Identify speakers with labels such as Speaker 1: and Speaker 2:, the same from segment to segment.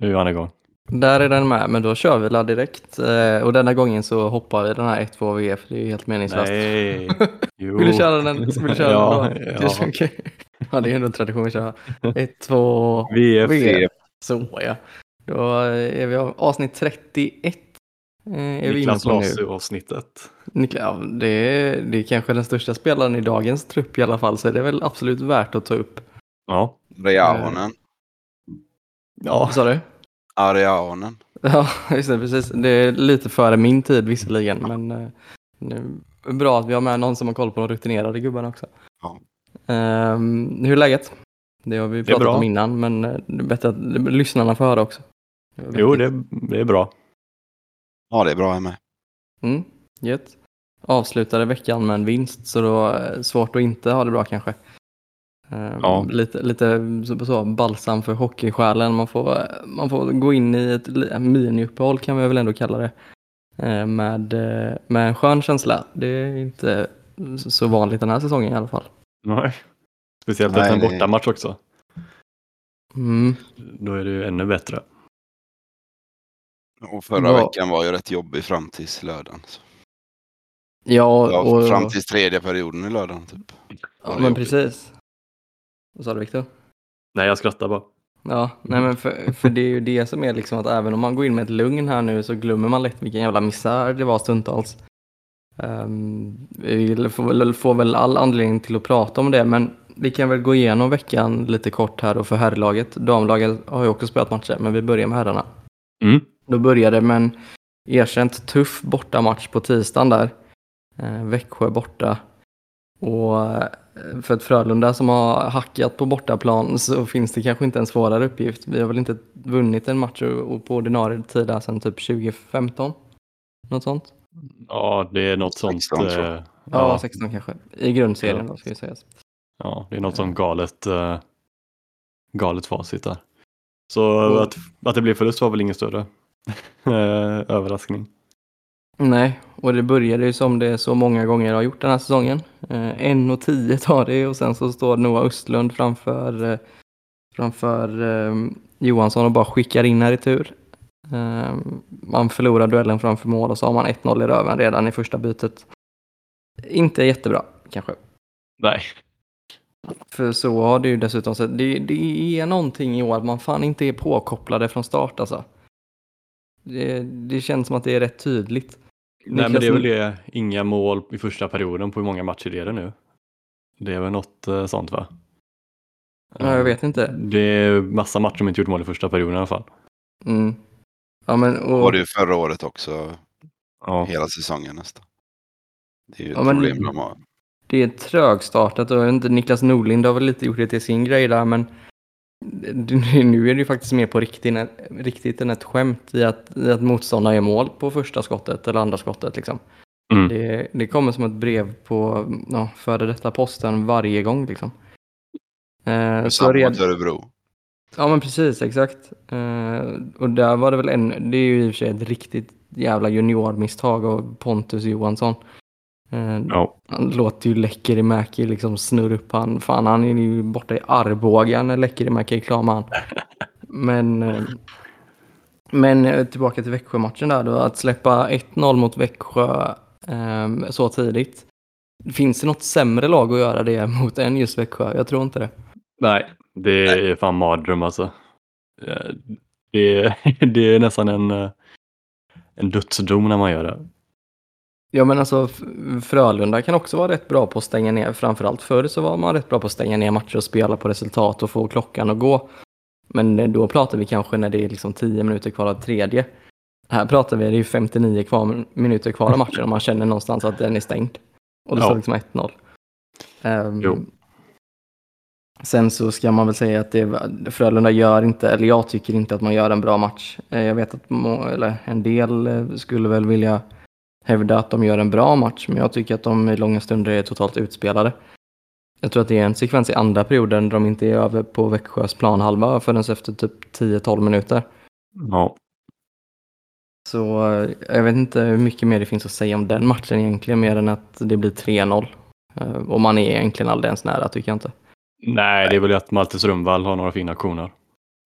Speaker 1: Nu
Speaker 2: är han igång.
Speaker 1: Där är den med, men då kör vi la direkt. Eh, och denna gången så hoppar vi den här 1-2 VF, det är ju helt meningslöst.
Speaker 2: Nej. Jo.
Speaker 1: Vill du köra den? Vill du köra
Speaker 2: Ja,
Speaker 1: den då?
Speaker 2: ja.
Speaker 1: Okej. ja, det är ändå en tradition att köra. 1-2
Speaker 2: VF.
Speaker 1: VF. Så ja. Då är vi av avsnitt 31. Eh, är
Speaker 2: Niklas. Lasu-avsnittet.
Speaker 1: Niklas, ja, det, är, det är kanske den största spelaren i dagens trupp i alla fall, så det är väl absolut värt att ta upp.
Speaker 2: Ja.
Speaker 3: Reaonen.
Speaker 2: Ja.
Speaker 1: Vad sa du?
Speaker 3: Ariaonen.
Speaker 1: Ja, just det, precis. Det är lite före min tid visserligen, men eh, nu, bra att vi har med någon som har koll på de rutinerade gubbarna också.
Speaker 3: Ja.
Speaker 1: Ehm, hur är läget? Det har vi
Speaker 2: Det
Speaker 1: pratat
Speaker 2: bra.
Speaker 1: om innan, men eh, det är bättre att lyssnarna får höra också.
Speaker 2: Jo, det, det är bra.
Speaker 3: Ja, det är bra jag med.
Speaker 1: Mm, gött. Avslutade veckan med en vinst, så då är det svårt att inte ha det bra kanske. Ehm,
Speaker 2: Ja.
Speaker 1: Lite, lite så, så, balsam för hockeysjälen. Man får, man får gå in i ett miniuppehåll kan vi väl ändå kalla det. Eh, Med, eh, med en skön känsla. Det är inte så vanligt den här säsongen i alla fall.
Speaker 2: Nej. Speciellt efter en bortamatch också.
Speaker 1: Mm.
Speaker 2: Då är det ju ännu bättre.
Speaker 3: Och förra
Speaker 1: Ja.
Speaker 3: veckan var ju rätt jobbig fram tills lördagen. Så.
Speaker 1: Ja,
Speaker 3: Ja,
Speaker 1: och,
Speaker 3: Fram tills tredje perioden i lördagen typ.
Speaker 1: ja, men
Speaker 3: jobbigt.
Speaker 1: precis. Vad sa du Viktor?
Speaker 2: Nej, jag skrattar bara.
Speaker 1: Ja, nej men för, för det är ju det som är liksom att även om man går in med ett lugn här nu så glömmer man lätt vilken jävla misär det var stundtals. Um, vi får väl, får väl all anledning till att prata om det men vi kan väl gå igenom veckan lite kort här och för herrlaget. Damlaget har ju också spelat matcher men vi börjar med herrarna.
Speaker 2: Mm.
Speaker 1: Då började med en erkänt tuff bortamatch på tisdagen där. Eh, Växjö borta. Och eh, för ett Frölunda som har hackat på bortaplan så finns det kanske inte en svårare uppgift. Vi har väl inte vunnit en match på ordinarie tid sedan typ 2015? Något sånt?
Speaker 2: Ja, det är något sånt.
Speaker 3: 16 tror jag.
Speaker 2: eh,
Speaker 1: Ja,
Speaker 2: Ja,
Speaker 1: 16 kanske. I grundserien
Speaker 2: Ja.
Speaker 1: då ska vi säga.
Speaker 2: ja, det är något sånt galet, eh, galet facit där. Så
Speaker 1: Mm.
Speaker 2: att, att det blev förlust var väl ingen större överraskning.
Speaker 1: Nej, och det började ju som det så många gånger har gjort den här säsongen. Eh, en och tio tar det och sen så står Noah Östlund framför, eh, framför eh, Johansson och bara skickar in här i tur. Eh, man förlorar duellen framför mål och så har man 1-0 i röven redan i första bytet. Inte jättebra kanske.
Speaker 2: Nej.
Speaker 1: För så har det ju dessutom sett. Det, det är någonting i år att man fan inte är påkopplade från start alltså. Det, det känns som att det är rätt tydligt.
Speaker 2: Nej, men det är väl det, inga mål i första perioden på hur många matcher det är det nu? Det är väl något eh, sånt va?
Speaker 1: Ja, jag vet inte.
Speaker 2: Det är massa matcher som inte gjort mål i första perioden i alla fall.
Speaker 1: Mm. Ja, men,
Speaker 3: Det
Speaker 1: och,
Speaker 3: var det ju förra året också.
Speaker 2: Ja,
Speaker 3: Hela säsongen nästan. Det är ju ett
Speaker 1: Ja, men-
Speaker 3: problem de har.
Speaker 1: det är trögstartat och inte, Niklas Norlind har väl lite gjort det till sin grej där men nu är det ju faktiskt mer på riktigt, än- riktigt än ett skämt i att, i att motståndare gör mål på första skottet eller andra skottet. Liksom.
Speaker 2: Mm.
Speaker 1: Det, det kommer som ett brev på ja, före detta posten varje gång. Liksom. Eh, så
Speaker 3: Samma
Speaker 1: red,
Speaker 3: mot Örebro.
Speaker 1: Ja men precis, exakt. Eh, och där var det väl en, det är ju i och för sig ett riktigt jävla juniormisstag av Pontus Johansson. Eh,
Speaker 2: ja.
Speaker 1: Han låter ju Lekkerimäki liksom snurra upp han. Fan han är ju borta i Arboga när Lekkerimäki är klar med han. Men, eh, men eh, tillbaka till Växjö-matchen där då. Att släppa 1-0 mot Växjö eh, så tidigt. Finns det något sämre lag att göra det mot än just Växjö? Jag tror inte det.
Speaker 2: Nej, det är fan mardröm alltså. Det är, det är nästan en, en dödsdom när man gör det.
Speaker 1: Ja men alltså Frölunda kan också vara rätt bra på att stänga ner. Framförallt förr så var man rätt bra på att stänga ner matcher och spela på resultat och få klockan att gå. Men då pratar vi kanske när det är liksom 10 minuter kvar av tredje. Här pratar vi, det är ju 59 kvar, minuter kvar av matchen och man känner någonstans att den är stängd. Och det
Speaker 2: Ja.
Speaker 1: står liksom 1-0. Ehm,
Speaker 2: Jo.
Speaker 1: Sen så ska man väl säga att det, Frölunda gör inte, eller jag tycker inte att man gör en bra match. Eh, Jag vet att må, eller en del eh, skulle väl vilja hävda att de gör en bra match, men jag tycker att de i långa stunder är totalt utspelade. Jag tror att det är en sekvens i andra perioden där de inte är över på Växjös planhalva förrän efter typ 10-12 minuter.
Speaker 2: Ja,
Speaker 1: Så eh, jag vet inte hur mycket mer det finns att säga om den matchen egentligen, mer än att det blir 3-0. Eh, Och man är egentligen alldeles nära, tycker jag inte.
Speaker 2: Nej, det är väl att Malte Strömvall har några fina aktioner.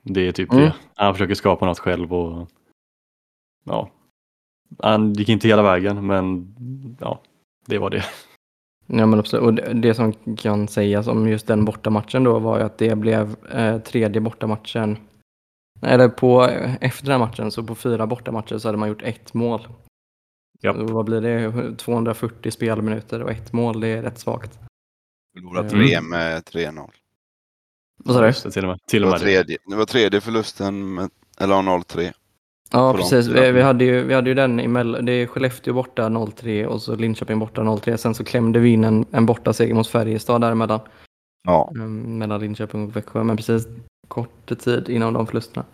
Speaker 2: Det är typ
Speaker 1: Mm.
Speaker 2: det. Han försöker skapa något själv och ja, han gick inte hela vägen men ja, det var det.
Speaker 1: Ja, men absolut. Och det, det som kan sägas om just den bortamatchen då var ju att det blev eh, tredje bortamatchen. Eller på, efter den här matchen, så på fyra bortamatcher så hade man gjort ett mål.
Speaker 2: Japp.
Speaker 1: Så Vad blir det? 240 spelminuter och ett mål, det är rätt svagt.
Speaker 3: Förlorade
Speaker 1: Mm.
Speaker 3: tre med 3-0.
Speaker 1: Vad sa du?
Speaker 2: Just det, Till och med, till
Speaker 3: Det
Speaker 2: och
Speaker 3: var,
Speaker 2: med det.
Speaker 3: tredje, det var tredje förlusten, med, eller 0-3.
Speaker 1: Ja, precis. Vi, vi, hade ju, vi hade ju den emellan. Det är Skellefteå borta 0-3 och så Linköping borta 0-3. Sen så klämde vi in en, en bortaseger mot Färjestad däremellan.
Speaker 3: Ja.
Speaker 1: Um, mellan Linköping och Växjö. Men precis kort tid innan de förlusterna.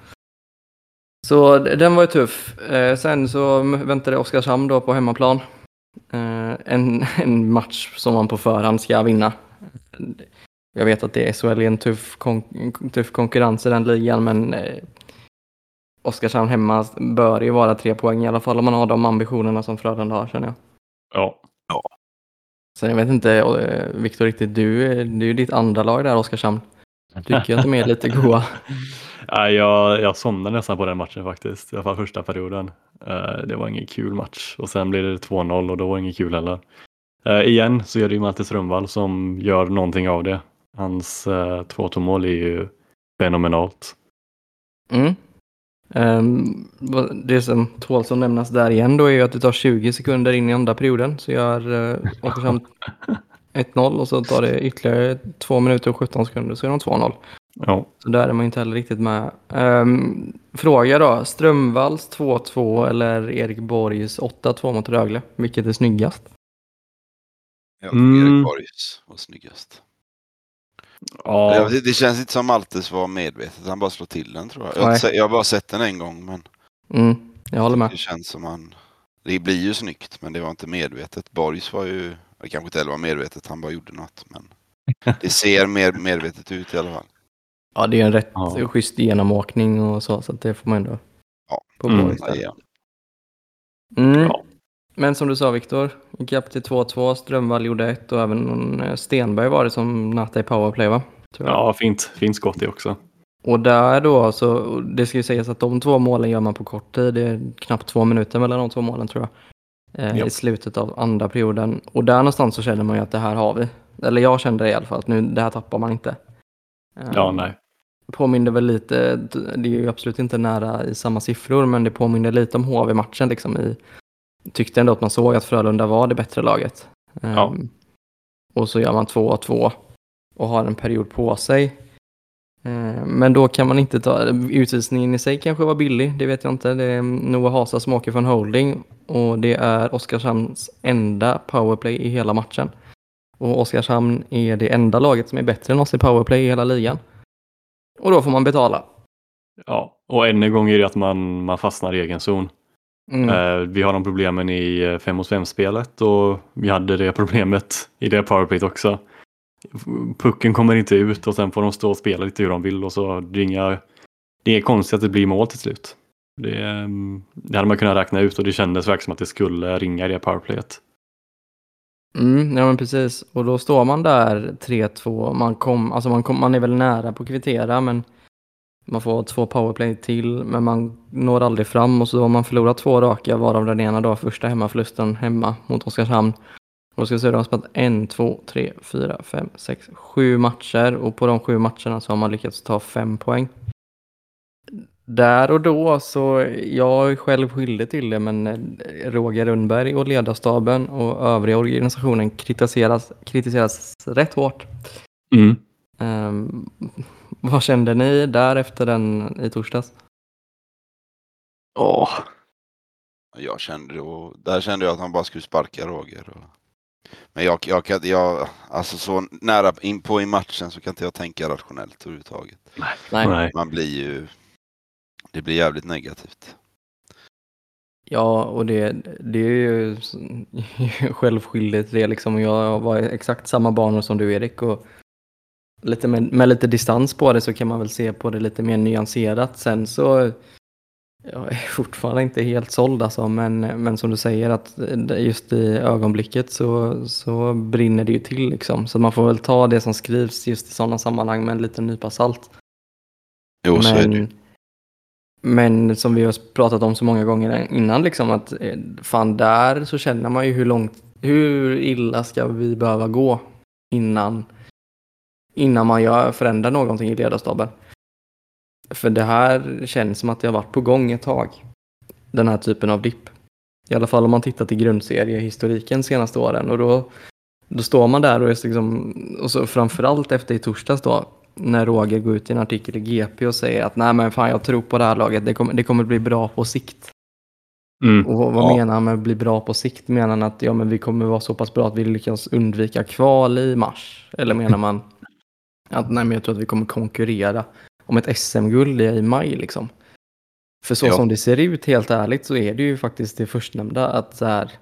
Speaker 1: Så den var ju tuff. Eh, sen så väntade Oskarshamn då på hemmaplan. Eh, en, en match som man på förhand ska vinna. Jag vet att det är SHL är en tuff, kon- tuff konkurrens i den ligan men eh, Oskarshamn hemma bör ju vara tre poäng i alla fall om man har de ambitionerna som Frölunda har känner jag.
Speaker 2: Ja.
Speaker 1: Sen jag vet inte, eh, Viktor riktigt, du, är- det är ju ditt andra lag där Oskarshamn. Tycker jag att de är lite goa.
Speaker 2: Nej, jag, jag somnade nästan på den matchen faktiskt, i alla fall första perioden. Eh, det var ingen kul match och sen blev det 2-0 och då var det inget kul heller. Eh, igen så är det ju Malte Strömvall som gör någonting av det. Hans uh, 2 mål är ju fenomenalt.
Speaker 1: Mm. Vad- det som tål som nämnas där igen då är ju att det tar 20 sekunder in i andra perioden så gör uh, Oskarshamn 1-0 och så tar det ytterligare 2 minuter och 17 sekunder så är de 2-0.
Speaker 2: Ja.
Speaker 1: Så där är man inte heller riktigt med. Ehm, fråga då, Strömvalls 2-2 eller Erik Borgs 8-2 mot Rögle? Vilket är snyggast?
Speaker 2: Mm.
Speaker 3: Erik Borgs var snyggast.
Speaker 2: Ja,
Speaker 3: vet- Det känns inte som Maltes var medvetet. Han bara slår till den tror jag. Jag har,
Speaker 1: Nej.
Speaker 3: jag har bara sett den en gång men
Speaker 1: Mm, jag håller med.
Speaker 3: det känns som han... Det blir ju snyggt men det var inte medvetet. Borgs var ju... Det kanske inte heller var medvetet. Han bara gjorde något. Men det ser mer medvetet ut i alla fall.
Speaker 1: Ja, det är en rätt
Speaker 2: Ja.
Speaker 1: schysst genomåkning och så, så att det får man ändå
Speaker 3: Ja.
Speaker 1: på
Speaker 2: Mm.
Speaker 1: Borgs
Speaker 3: Ja.
Speaker 1: Mm.
Speaker 2: Ja.
Speaker 1: Men som du sa Viktor, gick upp till 2-2, Strömvall gjorde ett och även eh, Stenberg var det som nattade i powerplay va?
Speaker 2: Ja fint, fint skott det också.
Speaker 1: Och där då, så, och det ska ju sägas att de två målen gör man på kort tid. Det är knappt två minuter mellan de två målen tror jag. Eh. I slutet av andra perioden. Och där någonstans så känner man ju att det här har vi. Eller jag kände det i alla fall, att nu, det här tappar man inte. Eh,
Speaker 2: Ja, nej.
Speaker 1: Påminner väl lite, det är ju absolut inte nära i samma siffror, men det påminner lite om HV-matchen liksom i, tyckte ändå att man såg att Frölunda var det bättre laget.
Speaker 2: Ja.
Speaker 1: Ehm, och så gör man 2-2 och har en period på sig. Ehm, men då kan man inte ta, utvisningen i sig kanske var billig, det vet jag inte. Det är Noah Hasa som åker från holding och det är Oskarshamns enda powerplay i hela matchen. Och Oskarshamn är det enda laget som är bättre än oss i powerplay i hela ligan. Och då får man betala.
Speaker 2: Ja, och än en gång är det att man, man fastnar i egen zon.
Speaker 1: Mm.
Speaker 2: Eh, vi har de problemen i 5 mot 5 spelet och vi hade det problemet i det powerplayet också. Pucken kommer inte ut och sen får de stå och spela lite hur de vill och så det är inga, det är konstigt att det blir mål till slut. Det, ehm, det hade man kunnat räkna ut och det kändes verkligen som att det skulle ringa i det powerplayet.
Speaker 1: Mm, ja men precis. Och då står man där 3-2. Man, kom, alltså man, kom, man är väl nära på att kvittera men man får två powerplay till men man når aldrig fram och så har man förlorat två raka varav den ena då första hemmaförlusten hemma mot Oskarshamn. Och då ska vi se, de har spelat en, två, tre, fyra, fem, sex, sju matcher och på de sju matcherna så har man lyckats ta fem poäng. Där och då så, jag är själv skyldig till det men eh, Roger Rundberg och ledarstaben och övriga organisationen kritiseras, kritiseras rätt hårt.
Speaker 2: Mm.
Speaker 1: Ehm, vad kände ni där efter den i torsdags?
Speaker 2: Åh,
Speaker 3: Jag kände då, där kände jag att han bara skulle sparka Roger. Och... Men jag, jag kan jag, alltså så nära in på i matchen så kan inte jag tänka rationellt överhuvudtaget.
Speaker 1: Nej.
Speaker 2: nej.
Speaker 3: Man blir ju, det blir jävligt negativt.
Speaker 1: Ja, och det, det är ju självskyldigt det liksom. Jag var exakt samma banor som du Erik och lite med, med lite distans på det så kan man väl se på det lite mer nyanserat. Sen så jag är fortfarande inte helt såld alltså, men, men som du säger att just i ögonblicket så, så brinner det ju till liksom. Så man får väl ta det som skrivs just i sådana sammanhang med en liten nypa salt.
Speaker 3: Jo, så är det ju.
Speaker 1: Men, men som vi har pratat om så många gånger innan, liksom att eh, fan där så känner man ju hur långt, hur illa ska vi behöva gå innan, innan man gör, förändrar någonting i ledarstaben. För det här känns som att det har varit på gång ett tag. Den här typen av dipp. I alla fall om man tittar till grundseriehistoriken senaste åren och då, då står man där och är liksom, och så framförallt efter i torsdags då, när Roger går ut i en artikel i GP och säger att nej men fan jag tror på det här laget, det kommer, det kommer bli bra på sikt.
Speaker 2: Mm.
Speaker 1: Och vad,
Speaker 3: Ja.
Speaker 1: menar han med bli bra på sikt? Menar han att ja, men vi kommer vara så pass bra att vi lyckas undvika kval i mars? Eller menar man att nej men jag tror att vi kommer konkurrera om ett SM-guld i, maj liksom? För så
Speaker 3: Ja.
Speaker 1: som det ser ut helt ärligt så är det ju faktiskt det förstnämnda att så här,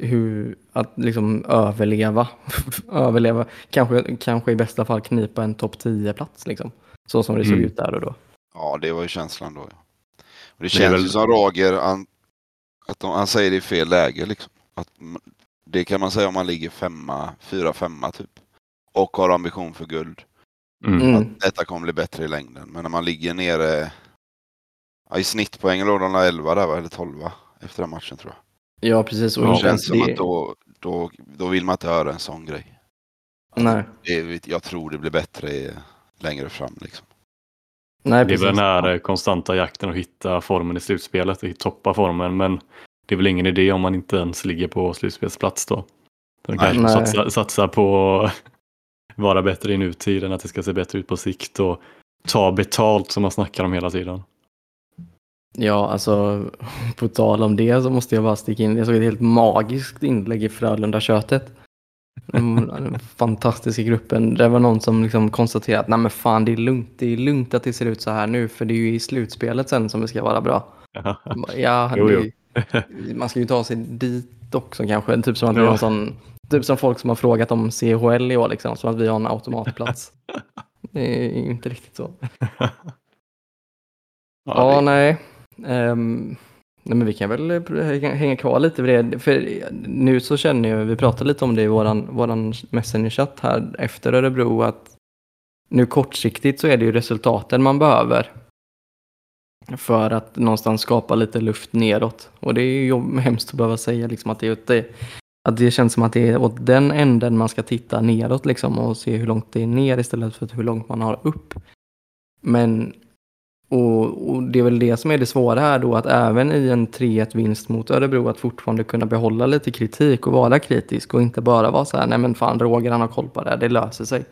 Speaker 1: hur, att liksom överleva, överleva, kanske, kanske i bästa fall knipa en topp 10-plats liksom. Så som det såg
Speaker 2: Mm.
Speaker 1: ut där och då.
Speaker 3: Ja, det var ju känslan då. Ja. Och det
Speaker 2: är
Speaker 3: känns
Speaker 2: väl-
Speaker 3: ju som Roger, han, att de, han säger det i fel läge. Liksom. Att, det kan man säga om man ligger femma, fyra, femma typ. Och har ambition för guld.
Speaker 2: Mm.
Speaker 1: Mm.
Speaker 3: Att detta kommer bli bättre i längden. Men när man ligger nere, ja, i snittpoängen låg de där 11 där eller 12 efter den matchen tror jag.
Speaker 1: Ja, precis. Och
Speaker 3: Det känns
Speaker 1: ens
Speaker 3: som
Speaker 1: det-
Speaker 3: att då, då, då vill man inte höra en sån grej.
Speaker 1: Nej,
Speaker 3: Det, jag tror det blir bättre i- längre fram liksom.
Speaker 1: nej
Speaker 2: Det är väl
Speaker 1: precis.
Speaker 2: den här eh, konstanta jakten att hitta formen i slutspelet och toppa formen. Men det är väl ingen idé om man inte ens ligger på slutspelsplats då. De
Speaker 3: Nej.
Speaker 2: kanske
Speaker 1: Nej.
Speaker 2: satsar, satsar på vara bättre i nutiden, att det ska se bättre ut på sikt och ta betalt som man snackar om hela tiden.
Speaker 1: Ja, alltså på tal om det så måste jag bara sticka in. Jag såg ett helt magiskt inlägg i Frölunda-köttet. Den den fantastiska gruppen. Det var någon som liksom konstaterade att Nej, men fan, det är lugnt. Det är lugnt att det ser ut så här nu, för det är ju i slutspelet sen som det ska vara bra. Ja,
Speaker 2: Jo, jo.
Speaker 1: det- man ska ju ta sig dit också kanske. Typ som att
Speaker 2: Ja.
Speaker 1: har en sån, typ som folk som har frågat om CHL i år, liksom, som att vi har en automatplats. Det är ju inte riktigt så. Ja,
Speaker 3: det-
Speaker 1: nej. Ehm, nej. Men vi kan väl hänga- kvar lite vid det. För nu så känner jag, vi pratade lite om det i våran, våran messengerchatt här efter Örebro, att nu kortsiktigt så är det ju resultaten man behöver. För att någonstans skapa lite luft neråt. Och det är ju hemskt att behöva säga liksom att det, är det, att det känns som att det är åt den änden man ska titta neråt liksom och se hur långt det är ner istället för hur långt man har upp. Men och, och det är väl det som är det svåra här då, att även i en 3-1 vinst mot Örebro att fortfarande kunna behålla lite kritik och vara kritisk och inte bara vara så här, nej men fan Roger han har koll på det här, det löser sig.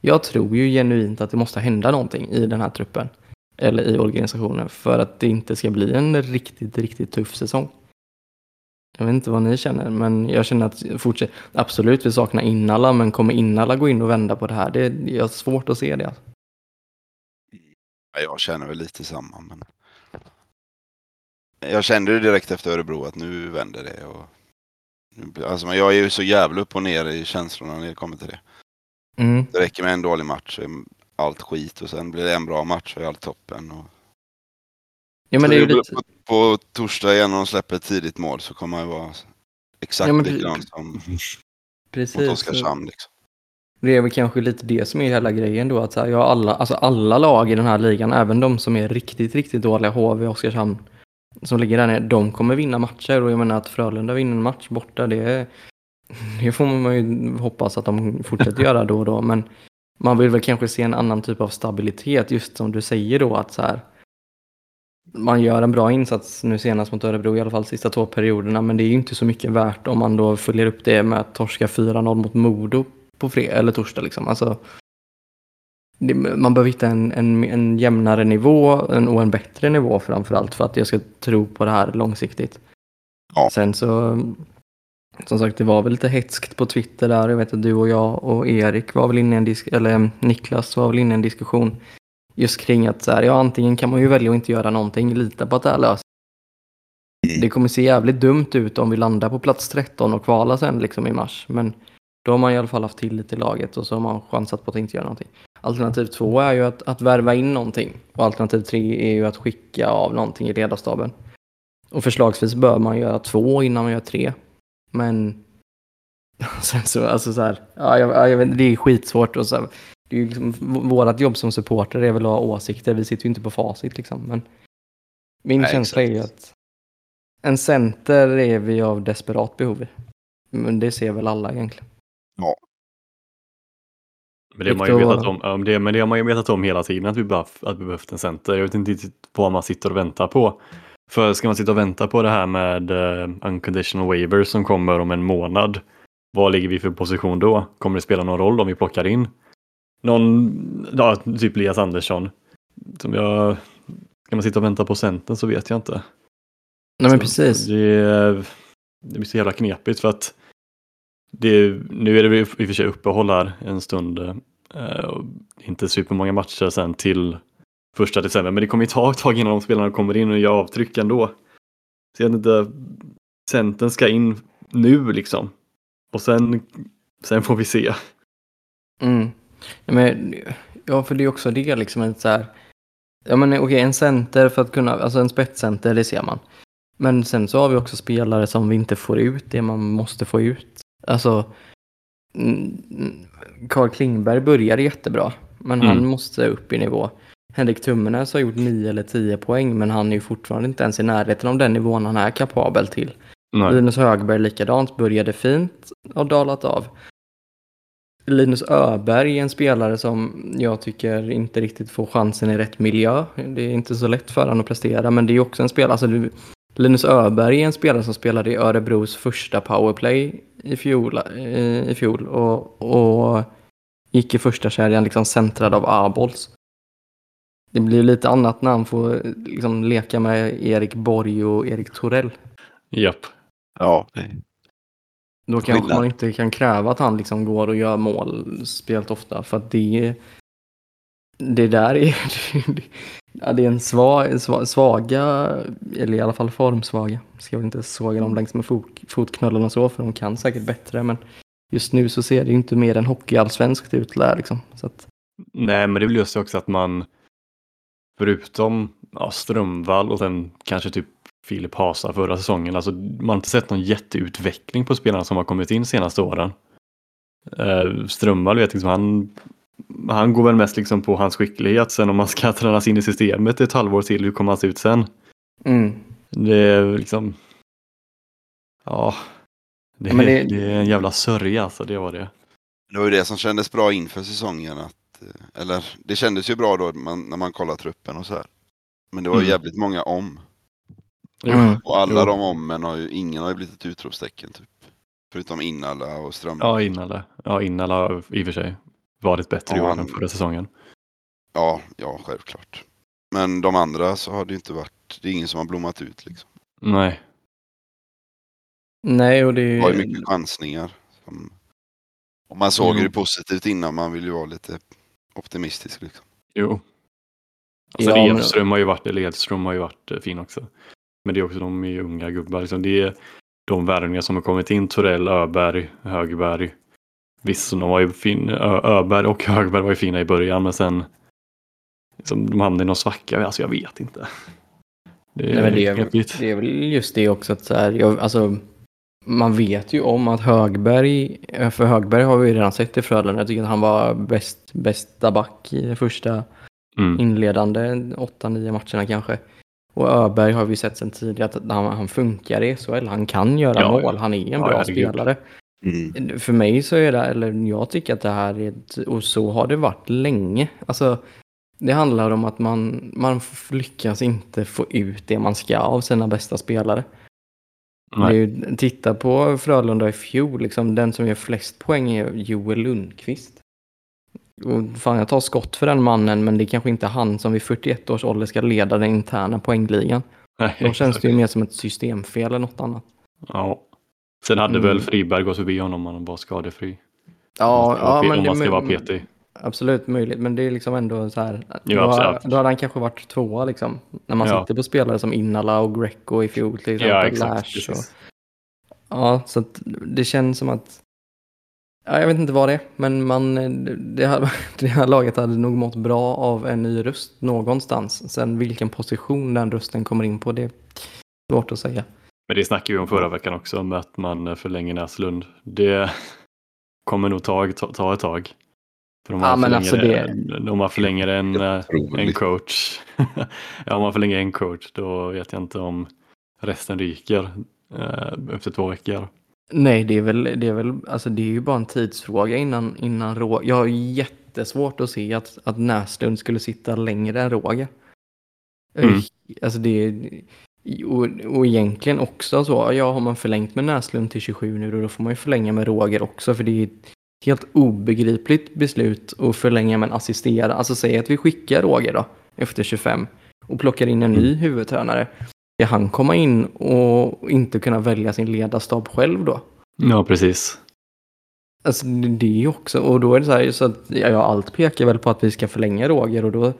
Speaker 1: Jag tror ju genuint att det måste hända någonting i den här truppen eller i organisationen för att det inte ska bli en riktigt, riktigt tuff säsong. Jag vet inte vad ni känner, men jag känner att fortsätt, absolut vi saknar Innala, men kommer Innala gå in och vända på det här? Det jag har svårt att se det. alltså.
Speaker 3: Ja, Jag känner väl lite samma. Men... Jag kände det direkt efter Örebro att nu vänder det. Och... Alltså, jag är ju så jävla upp och ner i känslorna när det kommer till det.
Speaker 1: Mm.
Speaker 3: Det räcker med en dålig match så är allt skit och sen blir det en bra match så är allt toppen. Och...
Speaker 1: Ja, men
Speaker 3: Så
Speaker 1: det är ju lite...
Speaker 3: på, torsdag igen om de släpper ett tidigt mål så kommer ju vara exakt
Speaker 1: Ja, men
Speaker 3: likadant
Speaker 1: precis.
Speaker 3: som mot
Speaker 1: Precis.
Speaker 3: Oskarshamn. Liksom.
Speaker 1: Det är väl kanske lite det som är hela grejen då. Att så här, ja, alla, alltså alla lag i den här ligan, även de som är riktigt, riktigt dåliga, HV och Oskarshamn, som ligger där nere, de kommer vinna matcher. Och jag menar att Frölunda vinner en match borta, det, det får man ju hoppas att de fortsätter göra då och då. Men man vill väl kanske se en annan typ av stabilitet, just som du säger då att så här, man gör en bra insats nu senast mot Örebro, i alla fall sista två perioderna, men det är ju inte så mycket värt om man då följer upp det med att torska 4-0 mot Modo på fredag eller torsdag. Liksom. Alltså, det, man behöver hitta en, en, en jämnare nivå en, och en bättre nivå framförallt för att jag ska tro på det här långsiktigt.
Speaker 3: Ja.
Speaker 1: Sen så, som sagt, det var väl lite hetskt på Twitter där. Jag vet att du och jag och Erik var väl inne i en disk eller Niklas var väl inne i en diskussion just kring att så här, ja, antingen kan man ju välja att inte göra någonting, lita på att det här löser Det kommer se jävligt dumt ut om vi landar på plats 13 och kvalar sen liksom i mars. Men då har man i alla fall haft tillit till laget och så har man chansat på att inte göra någonting. Alternativ två är ju att, att värva in någonting. Och alternativ tre är ju att skicka av någonting i ledarstaben. Och förslagsvis bör man göra två innan man gör tre. Men sen så, alltså så här, ja, jag, jag vet, det är skitsvårt och så här, det är ju liksom, v- vårat jobb som supporter är väl att ha åsikter, vi sitter ju inte på facit liksom. Men min
Speaker 3: Nej,
Speaker 1: känsla är ju att en center är vi av desperat behov. Men det ser väl alla egentligen.
Speaker 2: Men det, har man ju vetat om, ja, men det, men det har man ju vetat om hela tiden att vi, bara, att vi behövt en center. Jag vet inte riktigt vad man sitter och väntar på. För ska man sitta och vänta på det här med uh, unconditional waiver som kommer om en månad. Vad ligger vi för position då? Kommer det spela någon roll om vi plockar in någon, ja, typ Elias Andersson? Som jag, ska man sitta och vänta på centern så vet jag inte.
Speaker 1: Nej men precis.
Speaker 2: Det, det blir så jävla knepigt för att det, nu är det i och för sig uppehåll här en stund. eh, och inte supermånga matcher sen till första december. Men det kommer ju ta ett tag innan de spelarna kommer in och gör avtryck ändå. Så jag vet inte, Centern ska in nu liksom. Och sen, sen får vi se.
Speaker 1: Mm. Ja, men, ja, för det är också det liksom ett så här. Ja men okej, en center för att kunna, alltså en spetscenter, det ser man. Men sen så har vi också spelare som vi inte får ut det man måste få ut. Alltså, Carl Klingberg började jättebra, men han
Speaker 2: Mm.
Speaker 1: måste upp i nivå. Henrik Tummenäs har gjort 9 eller 10 poäng, men han är ju fortfarande inte ens i närheten av den nivån han är kapabel till.
Speaker 2: Nej.
Speaker 1: Linus Högberg likadant, började fint och dalat av. Linus Öberg är en spelare som jag tycker inte riktigt får chansen i rätt miljö. Det är inte så lätt för honom att prestera, men det är också en spelare, alltså Linus Öberg är en spelare som spelade i Örebros första powerplay i fjol, i, i fjol och, och gick i första kedjan liksom centrad av Abols. Det blir lite annat när han får liksom leka med Erik Borg och Erik Torell.
Speaker 2: Japp.
Speaker 3: Ja,
Speaker 1: Då kanske
Speaker 3: Skillnad.
Speaker 1: man inte kan kräva att han liksom går och gör mål spelt ofta för att det det där är, ja, det är en svag, sva- svaga, eller i alla fall formsvaga. Ska väl inte såga dem längs med fot, fotknölarna så för de kan säkert bättre men just nu så ser det inte mer än hockeyallsvenskt ut där liksom. Så att,
Speaker 2: Nej, men det blir just också att man förutom ja, Strömvall och sen kanske typ Filip Hasa förra säsongen, alltså man har inte sett någon jätteutveckling på spelarna som har kommit in senaste åren. Uh, Strömvall vet liksom, han, han går väl mest liksom på hans skicklighet. Sen om man ska tränas in i systemet ett halvår till, hur kommer han se ut sen?
Speaker 1: mm.
Speaker 2: Det är liksom... Ja. Det,
Speaker 1: Ja, det-
Speaker 2: det är en jävla sörja alltså, det var det.
Speaker 3: Det var ju det som kändes bra inför säsongen. Att, eh, eller det kändes ju bra då man, när man kollar truppen och så här. Men det var ju
Speaker 2: Mm.
Speaker 3: jävligt många om.
Speaker 1: Mm.
Speaker 3: Och alla
Speaker 2: Jo.
Speaker 3: de ommen har ju, ingen har ju blivit ett utropstecken typ. Förutom Innala och Strömberg.
Speaker 2: Ja, Innala. Ja, Innala har i och för sig varit bättre i
Speaker 3: Ja,
Speaker 2: år
Speaker 3: han-
Speaker 2: än förra säsongen.
Speaker 3: Ja, ja, självklart. Men de andra så har det ju inte varit, det är ingen som har blommat ut liksom.
Speaker 2: Nej.
Speaker 1: Nej och det
Speaker 3: Det var ju mycket chansningar. Som, och man såg
Speaker 2: Jo.
Speaker 3: det positivt innan, man vill ju vara lite optimistisk liksom.
Speaker 2: Jo. Alltså
Speaker 1: Ja, men-
Speaker 2: Edström har ju varit, eller Edström har ju varit eh, fin också. Men det är också de är unga gubbar. Liksom. Det är de värvningar som har kommit in. Torell, Öberg, Högberg. Visst, de var ju fin, Ö, Öberg och Högberg var ju fina i början men sen liksom, de hamnade i någon svacka. Alltså jag vet inte. Det är,
Speaker 1: Nej, det, är, det är väl just det också att så här, jag, alltså, man vet ju om att Högberg, för Högberg har vi ju redan sett i Frölunda, jag tycker att han var bäst, bästa back i första
Speaker 2: Mm.
Speaker 1: inledande 8-9 matcherna kanske. Och Öberg har vi sett sedan tidigare att han, han funkar i SHL, han kan göra
Speaker 2: Ja,
Speaker 1: mål, han är en
Speaker 2: Ja,
Speaker 1: bra spelare. För mig så är det, eller jag tycker att det här är, ett, och så har det varit länge. Alltså, det handlar om att man, man lyckas inte få ut det man ska av sina bästa spelare. Ju, titta på Frölunda i fjol, liksom, den som gör flest poäng är Joel Lundqvist. Och fan, jag tar skott för den mannen, men det är kanske inte han som vid 41 års ålder ska leda den interna poängligan.
Speaker 2: Nej,
Speaker 1: Då känns det ju mer som ett systemfel eller något annat.
Speaker 2: Ja. Sen hade
Speaker 1: Mm.
Speaker 2: väl Friberg gått förbi honom om han var skadefri.
Speaker 1: Ja,
Speaker 2: vara,
Speaker 1: ja men
Speaker 2: om
Speaker 1: det,
Speaker 2: man ska vara
Speaker 1: men-
Speaker 2: petig.
Speaker 1: Absolut möjligt, men det är liksom ändå så här.
Speaker 2: Jo,
Speaker 1: då, då hade han kanske varit tvåa liksom. När man
Speaker 2: Ja.
Speaker 1: sitter på spelare som Innala och Greco i fjol till exempel.
Speaker 2: Ja, exakt.
Speaker 1: Lash och, ja, så att det känns som att ja, jag vet inte vad det är, men man, det, här, det här laget hade nog mått bra av en ny röst någonstans. Sen vilken position den rösten kommer in på, det är svårt att säga.
Speaker 2: Men det snackade vi om förra veckan också med att man förlänger Näslund. Det kommer nog ta, ta, ta ett tag. För om
Speaker 1: Ja,
Speaker 2: man
Speaker 1: men
Speaker 2: förlänger,
Speaker 1: alltså
Speaker 2: om man förlänger en, eh, en coach. ja, om man förlänger en coach då vet jag inte om resten ryker eh, efter två veckor.
Speaker 1: Nej, det är väl, det är väl, alltså det är ju bara en tidsfråga innan, innan Roger. Jag har jättesvårt att se att, att Näslund skulle sitta längre än Roger.
Speaker 2: Mm.
Speaker 1: Alltså det och, och egentligen också så, ja har man förlängt med Näslund till 27 nu då, då får man ju förlänga med Roger också för det är ett helt obegripligt beslut att förlänga med en assisterande. Alltså säg att vi skickar Roger då efter 25 och plockar in en ny huvudtränare. Ska han komma in och inte kunna välja sin ledarstab själv då?
Speaker 2: Ja, precis.
Speaker 1: Alltså det är ju också, och då är det så här så att ja, allt pekar väl på att vi ska förlänga Roger och då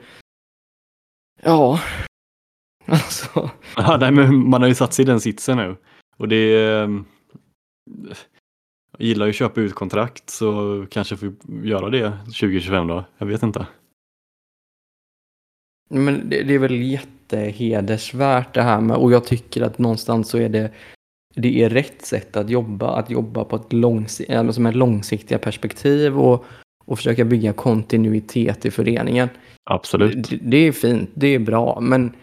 Speaker 1: Ja Alltså
Speaker 2: Ja, nej, men man har ju satt sig i den sitsen nu. Och det är... eh, Jag gillar ju att köpa ut kontrakt så kanske får göra det 2025 då. Jag vet inte.
Speaker 1: Men det, det är väl jättehedersvärt det här med och jag tycker att någonstans så är det det är rätt sätt att jobba, att jobba på ett långsi- alltså med långsiktiga perspektiv och, och försöka bygga kontinuitet i föreningen.
Speaker 2: Absolut.
Speaker 1: Det, det är fint, det är bra, men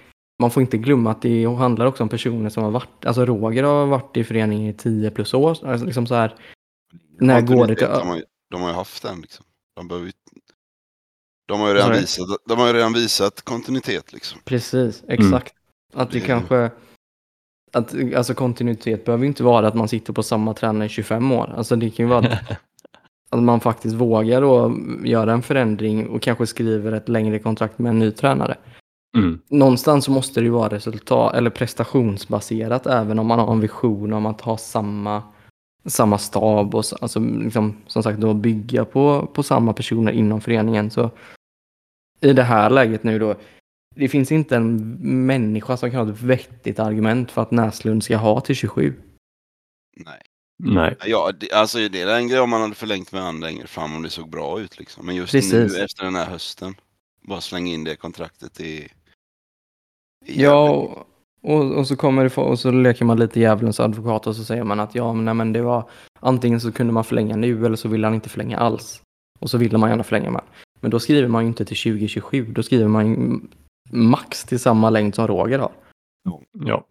Speaker 1: man får inte glömma att det handlar också om personer som har varit, alltså Roger har varit i föreningen i 10 plus år, alltså liksom så här, när går det till...
Speaker 3: De har, ju- de har ju haft den liksom. De, behöver de, har ju redan visat, de har ju redan visat kontinuitet liksom.
Speaker 1: Precis, exakt. Att det
Speaker 3: Det-
Speaker 1: kanske, att alltså kontinuitet behöver ju inte vara att man sitter på samma tränare i 25 år, alltså det kan ju vara att, att man faktiskt vågar då göra en förändring och kanske skriver ett längre kontrakt med en ny tränare.
Speaker 2: Mm.
Speaker 1: någonstans så måste det ju vara resultat eller prestationsbaserat även om man har en vision om att ha samma, samma stab och så- alltså, liksom, som sagt då bygga på, på samma personer inom föreningen. Så i det här läget nu då, det finns inte en människa som kan ha ett vettigt argument för att Näslund ska ha till 27.
Speaker 3: Nej.
Speaker 2: Nej.
Speaker 3: Ja, det, alltså det är en grej om man hade förlängt med han längre fram om det såg bra ut liksom. Men just
Speaker 1: Precis.
Speaker 3: nu efter den här hösten, bara slänga in det kontraktet i... i
Speaker 1: Ja, och, och, så kommer det få, och så leker man lite djävulens advokat och så säger man att ja, men, nej, men det var antingen så kunde man förlänga nu eller så ville han inte förlänga alls. Och så ville man gärna förlänga med. Men då skriver man ju inte till 2027, då skriver man ju max till samma längd som Roger har.
Speaker 2: Ja.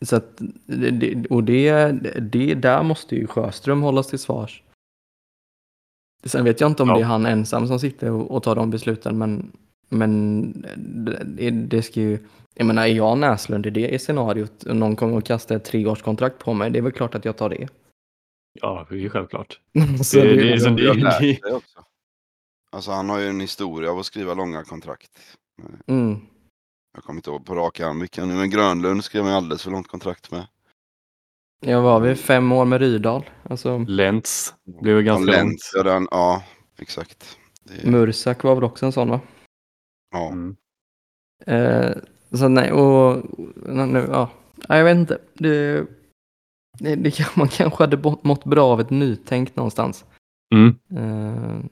Speaker 1: Så att, och det, det, där måste ju Sjöström hållas till svars. Sen vet jag inte om
Speaker 2: Ja.
Speaker 1: det är han ensam som sitter och, och tar de besluten, men, men det, det ska ju... Jag menar, är jag Näslund i det scenariot och någon kommer att kasta ett treårskontrakt på mig, det är väl klart att jag tar det.
Speaker 2: Ja, det är ju självklart.
Speaker 1: Så
Speaker 2: Det-
Speaker 1: det,
Speaker 2: det är som det-
Speaker 3: Jag
Speaker 2: det-
Speaker 3: sig också. Alltså han har ju en historia av att skriva långa kontrakt.
Speaker 1: mm,
Speaker 3: Jag kommer inte ihåg på rak arm vilka nu, men Grönlund skrev en alldeles för långt kontrakt med.
Speaker 1: jag var vid fem år med Rydahl. Alltså,
Speaker 2: Lentz blev ju ganska
Speaker 3: Och
Speaker 2: långt.
Speaker 3: Lentz, ja, den, ja exakt. Det,
Speaker 1: Mursak var väl också en sån va?
Speaker 3: Ja.
Speaker 2: Mm.
Speaker 1: Eh, så nej, och nu, ja, jag vet inte. Det, det, det kan, man kanske hade må- mått bra av ett nytänk någonstans.
Speaker 2: Mm.
Speaker 1: Eh,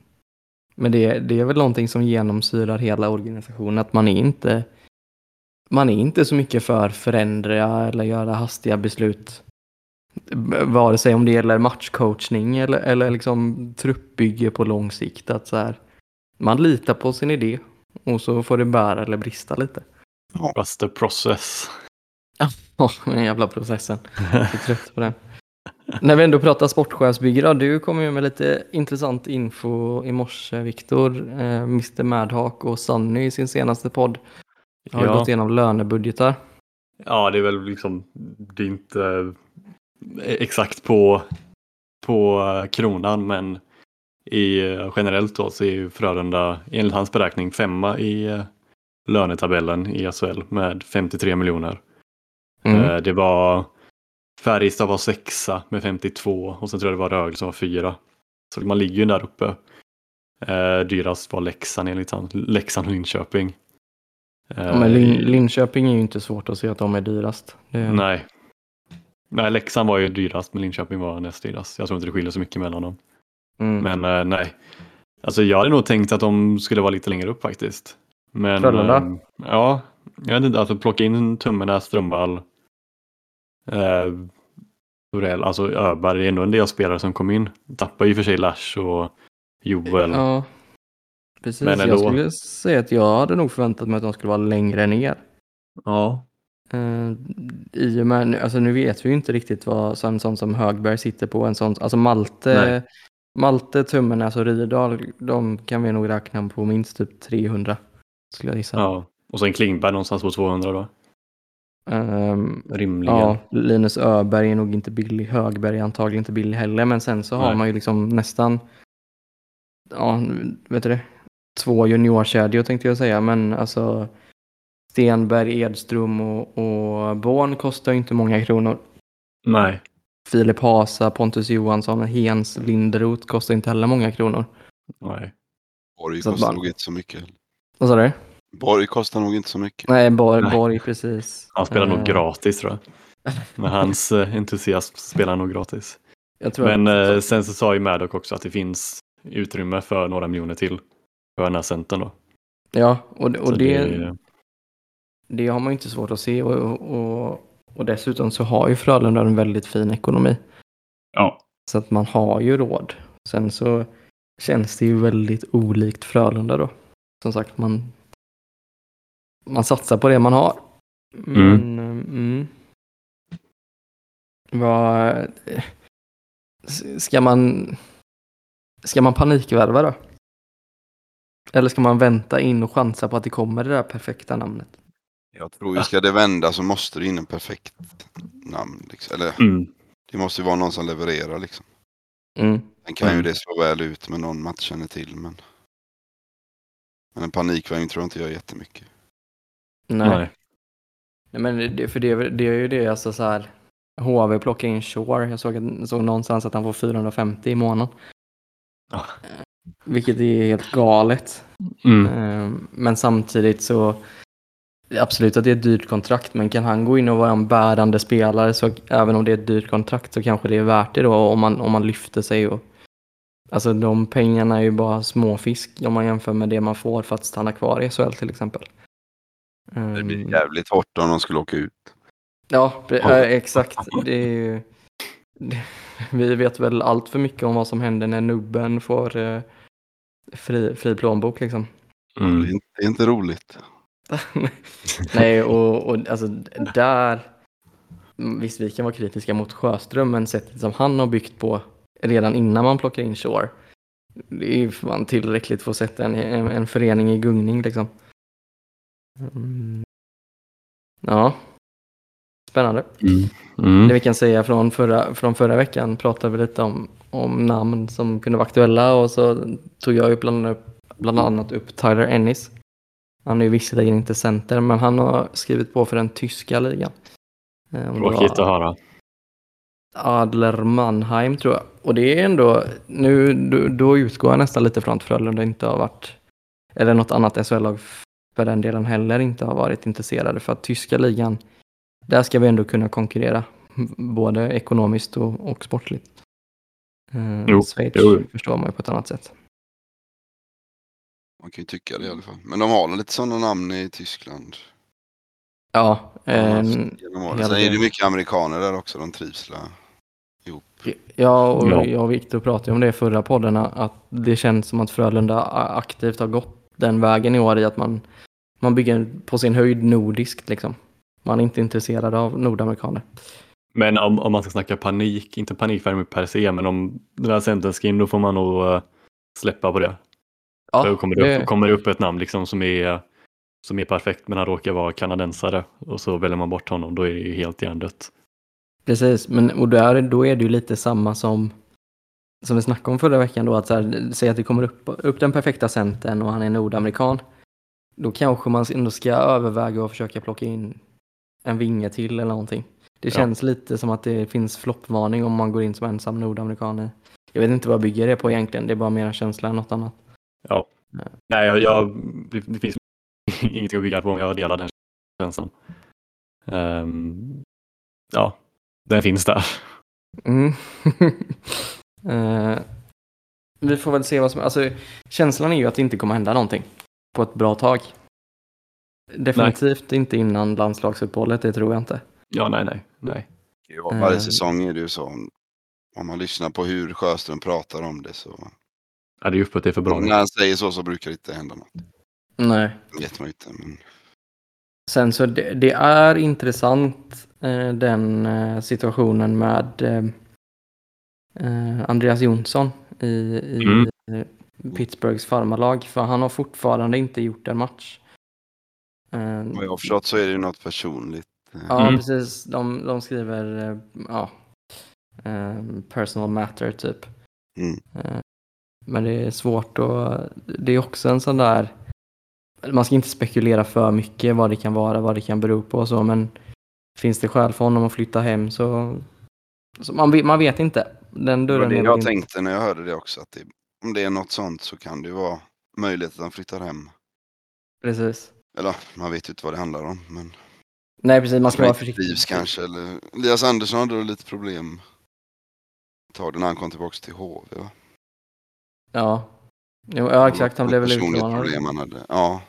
Speaker 1: men det, det är väl någonting som genomsyrar hela organisationen, att man är inte man är inte så mycket för förändra eller göra hastiga beslut. Vare sig om det gäller matchcoachning eller, eller liksom truppbygge på lång sikt. Att så här, man litar på sin idé och så får det bära eller brista lite.
Speaker 2: Trust the process.
Speaker 1: Åh, den jävla processen. Jag är trött på den. När vi ändå pratar sportchefsbygge då, du kom ju med lite intressant info i morse, Viktor. Eh, Mr Madhawk och Sunny i sin senaste podd har
Speaker 2: Ja.
Speaker 1: gått igenom lönebudgetar.
Speaker 2: Ja, det är väl liksom, det är inte eh, exakt på, på eh, kronan, men i, eh, generellt då så är ju Frölunda enligt hans beräkning femma i eh, lönetabellen i SHL med 53 miljoner.
Speaker 1: Mm.
Speaker 2: Eh, Det var Färjestad var sexa med 52 och sen tror jag det var Rögle som var fyra. Så man ligger ju där uppe. Dyrast var Leksand enligt han. Leksand och Linköping.
Speaker 1: Ja, men Lin- Linköping är ju inte svårt att se att de är dyrast. Det,
Speaker 2: Nej. Nej, Leksand var ju dyrast men Linköping var näst dyrast. Jag tror inte det skiljer så mycket mellan dem.
Speaker 1: Mm.
Speaker 2: Men eh, nej. Alltså jag hade nog tänkt att de skulle vara lite längre upp faktiskt. Men
Speaker 1: Frölunda?
Speaker 2: eh, ja, jag vet inte, alltså plocka in Tummenäs, Strömvall. Eh, Torell, alltså Öberg är ändå en del spelare som kom in. Tappar ju för sig Lash och Joel.
Speaker 1: ja, Precis,
Speaker 2: Men
Speaker 1: jag
Speaker 2: ändå.
Speaker 1: skulle säga att jag hade nog förväntat mig att de skulle vara längre ner.
Speaker 2: Ja.
Speaker 1: Uh, I och med, alltså nu vet vi ju inte riktigt vad så en sån som Högberg sitter på. En sån, alltså Malte,
Speaker 2: Nej.
Speaker 1: Malte, Tummenäs och Rydahl, de kan vi nog räkna på minst typ 300. Skulle jag gissa.
Speaker 2: ja. Och sen Klingberg någonstans på 200 då.
Speaker 1: Ehm,
Speaker 2: Rimligen.
Speaker 1: ja, Linus Öberg är nog inte billig. Högberg är antagligen inte billig heller. Men sen så har
Speaker 2: Nej.
Speaker 1: man ju liksom nästan, ja, vet du det? Två juniorkedjor tänkte jag säga. Men alltså Stenberg, Edström och, och Born kostar ju inte många kronor.
Speaker 2: Nej.
Speaker 1: Filip Hasa, Pontus Johansson, Hens, Linderoth kostar inte heller många kronor.
Speaker 2: Nej.
Speaker 3: Borg kostar
Speaker 1: bara-
Speaker 3: nog inte så mycket.
Speaker 1: Vad sa du?
Speaker 3: Borg kostar nog inte så mycket.
Speaker 1: Nej, Borg,
Speaker 2: Nej.
Speaker 1: Borg precis.
Speaker 2: Han spelar nog
Speaker 1: Eh,
Speaker 2: gratis tror jag. Med hans eh, entusiasm spelar han nog gratis.
Speaker 1: Jag tror
Speaker 2: Men eh, sen så sa ju Maddock också att det finns utrymme för några miljoner till. För den här centern då.
Speaker 1: ja, och, och det,
Speaker 2: det-
Speaker 1: det har man ju inte svårt att se. Och, och, och dessutom så har ju Frölunda en väldigt fin ekonomi.
Speaker 2: Ja.
Speaker 1: Så att man har ju råd. Sen så känns det ju väldigt olikt Frölunda då. Som sagt, man, man satsar på det man har. Men, mm. Vad, eh, ska man ska man panikvärva då? Eller ska man vänta in och chansa på att det kommer det där perfekta namnet?
Speaker 3: Jag tror ju ska det vända så måste det in en perfekt namn. Liksom. Eller
Speaker 2: Mm.
Speaker 3: det måste ju vara någon som levererar liksom.
Speaker 1: Mm.
Speaker 3: Sen kan ju
Speaker 2: Mm.
Speaker 3: det slå väl ut med någon man inte känner till. Men, men en panikvärvning tror jag inte gör jättemycket.
Speaker 1: Nej.
Speaker 2: Nej.
Speaker 1: Nej, men det, för det, det är ju det, alltså så här. HV plockar in Shore. Jag såg, att- såg någonstans att han får 450 i månaden.
Speaker 2: Ja.
Speaker 1: Vilket är helt galet.
Speaker 2: Mm.
Speaker 1: Eh, Men samtidigt så absolut att det är ett dyrt kontrakt. Men kan han gå in och vara en bärande spelare så även om det är ett dyrt kontrakt så kanske det är värt det då om man, om man lyfter sig. Och, alltså de pengarna är ju bara småfisk om man jämför med det man får för att stanna kvar i SHL till exempel.
Speaker 3: Det blir
Speaker 1: Mm.
Speaker 3: jävligt hårt om de skulle åka ut.
Speaker 1: Ja, exakt. Det är ju, vi vet väl allt för mycket om vad som händer när nubben får eh, fri, fri plånbok liksom.
Speaker 2: Mm.
Speaker 3: det är inte roligt.
Speaker 1: Nej, och, och alltså där, visst vi kan vara kritiska mot Sjöström, men sättet som han har byggt på redan innan man plockar in Shore, det är ju fan tillräckligt för att sätta en, en, en förening i gungning liksom. Mm. Ja, spännande.
Speaker 2: Mm.
Speaker 1: Det
Speaker 2: Mm.
Speaker 1: vi kan säga från förra, från förra veckan pratade vi lite om, om namn som kunde vara aktuella och så tog jag ju bland, bland annat upp Tyler Ennis. Han är ju visserligen inte center men han har skrivit på för den tyska ligan. Eh,
Speaker 2: Tråkigt att höra.
Speaker 1: Adler Mannheim tror jag. Och det är ändå, nu då, då utgår jag nästan lite från att Frölunda inte har varit, eller något annat SHL-lag för den delen heller inte har varit intresserade för att tyska ligan, där ska vi ändå kunna konkurrera, både ekonomiskt och, och sportligt. Eh,
Speaker 2: Jo,
Speaker 1: Schweiz
Speaker 2: jo.
Speaker 1: förstår man ju på ett annat sätt.
Speaker 3: Man kan ju tycka det i alla fall. Men de har lite sådana namn i Tyskland.
Speaker 1: Ja, eh,
Speaker 3: Sen är det mycket amerikaner där också. De trivs la.
Speaker 1: Ja, och
Speaker 2: Ja.
Speaker 1: jag och Viktor pratade om det i förra podden, att det känns som att Frölunda aktivt har gått den vägen i år i att man, man bygger på sin höjd nordiskt liksom. Man är inte intresserad av nordamerikaner.
Speaker 2: Men om, om man ska snacka panik, inte panikvärme per se, men om den här centern ska in då får man nog eh, släppa på det. Då kommer det, upp, kommer det upp ett namn liksom som är, som är perfekt men han råkar vara kanadensare och så väljer man bort honom, då är det ju helt hjärndött.
Speaker 1: Precis, men och där, då är det ju lite samma som som vi snackade om förra veckan då, att så här, säga att det kommer upp, upp den perfekta centern och han är nordamerikan. Då kanske man ändå ska överväga att försöka plocka in en vinge till eller någonting. Det
Speaker 2: Ja.
Speaker 1: känns lite som att det finns floppvarning om man går in som ensam nordamerikan. Jag vet inte vad jag bygger det på egentligen, det är bara mera känsla än något annat.
Speaker 2: Ja. Nej, jag, jag, det, finns ingenting att bygga på om jag delar den känslan. Ehm, ja, den finns där.
Speaker 1: Mm. Eh, vi får väl se vad som... Alltså, känslan är ju att det inte kommer hända någonting på ett bra tag. Definitivt inte innan landslagsuppehållet, det tror jag inte.
Speaker 2: Ja, nej, nej, nej.
Speaker 3: Ja, varje
Speaker 1: Eh.
Speaker 3: säsong är det ju så. Om- Om man lyssnar på hur Sjöström pratar om det så
Speaker 2: Ja, det är ju att det är för bra.
Speaker 3: När han säger så så brukar det inte hända något.
Speaker 1: Nej.
Speaker 3: Det vet man inte. Men...
Speaker 1: Sen så det, det är intressant eh, den eh, situationen med eh, eh, Andreas Jonsson i, i
Speaker 2: Mm.
Speaker 1: eh, Pittsburghs farmarlag. För han har fortfarande inte gjort en match. Eh,
Speaker 3: Vad jag har förstått så är det något personligt.
Speaker 1: Ja,
Speaker 2: Mm.
Speaker 1: precis. De, de skriver eh, ja, eh, personal matter typ.
Speaker 3: Mm.
Speaker 1: Men det är svårt och det är också en sån där man ska inte spekulera för mycket vad det kan vara, vad det kan bero på och så men finns det skäl för honom att flytta hem så, så man, man vet inte. Den
Speaker 3: Det
Speaker 1: dörren
Speaker 3: det
Speaker 1: väl
Speaker 3: jag
Speaker 1: inte-
Speaker 3: tänkte när jag hörde det också. Att det, om det är något sånt så kan det ju vara möjligt att han flyttar hem.
Speaker 1: Precis.
Speaker 3: Eller man vet ju inte vad det handlar om. Men
Speaker 1: Nej precis, man ska vara försiktig.
Speaker 3: trivs kanske. Eller Elias Andersson hade då lite problem. ett tag när han kom tillbaka till HV. Va?
Speaker 1: Ja. Ja exakt, han blev väl utmanad.
Speaker 3: Ja.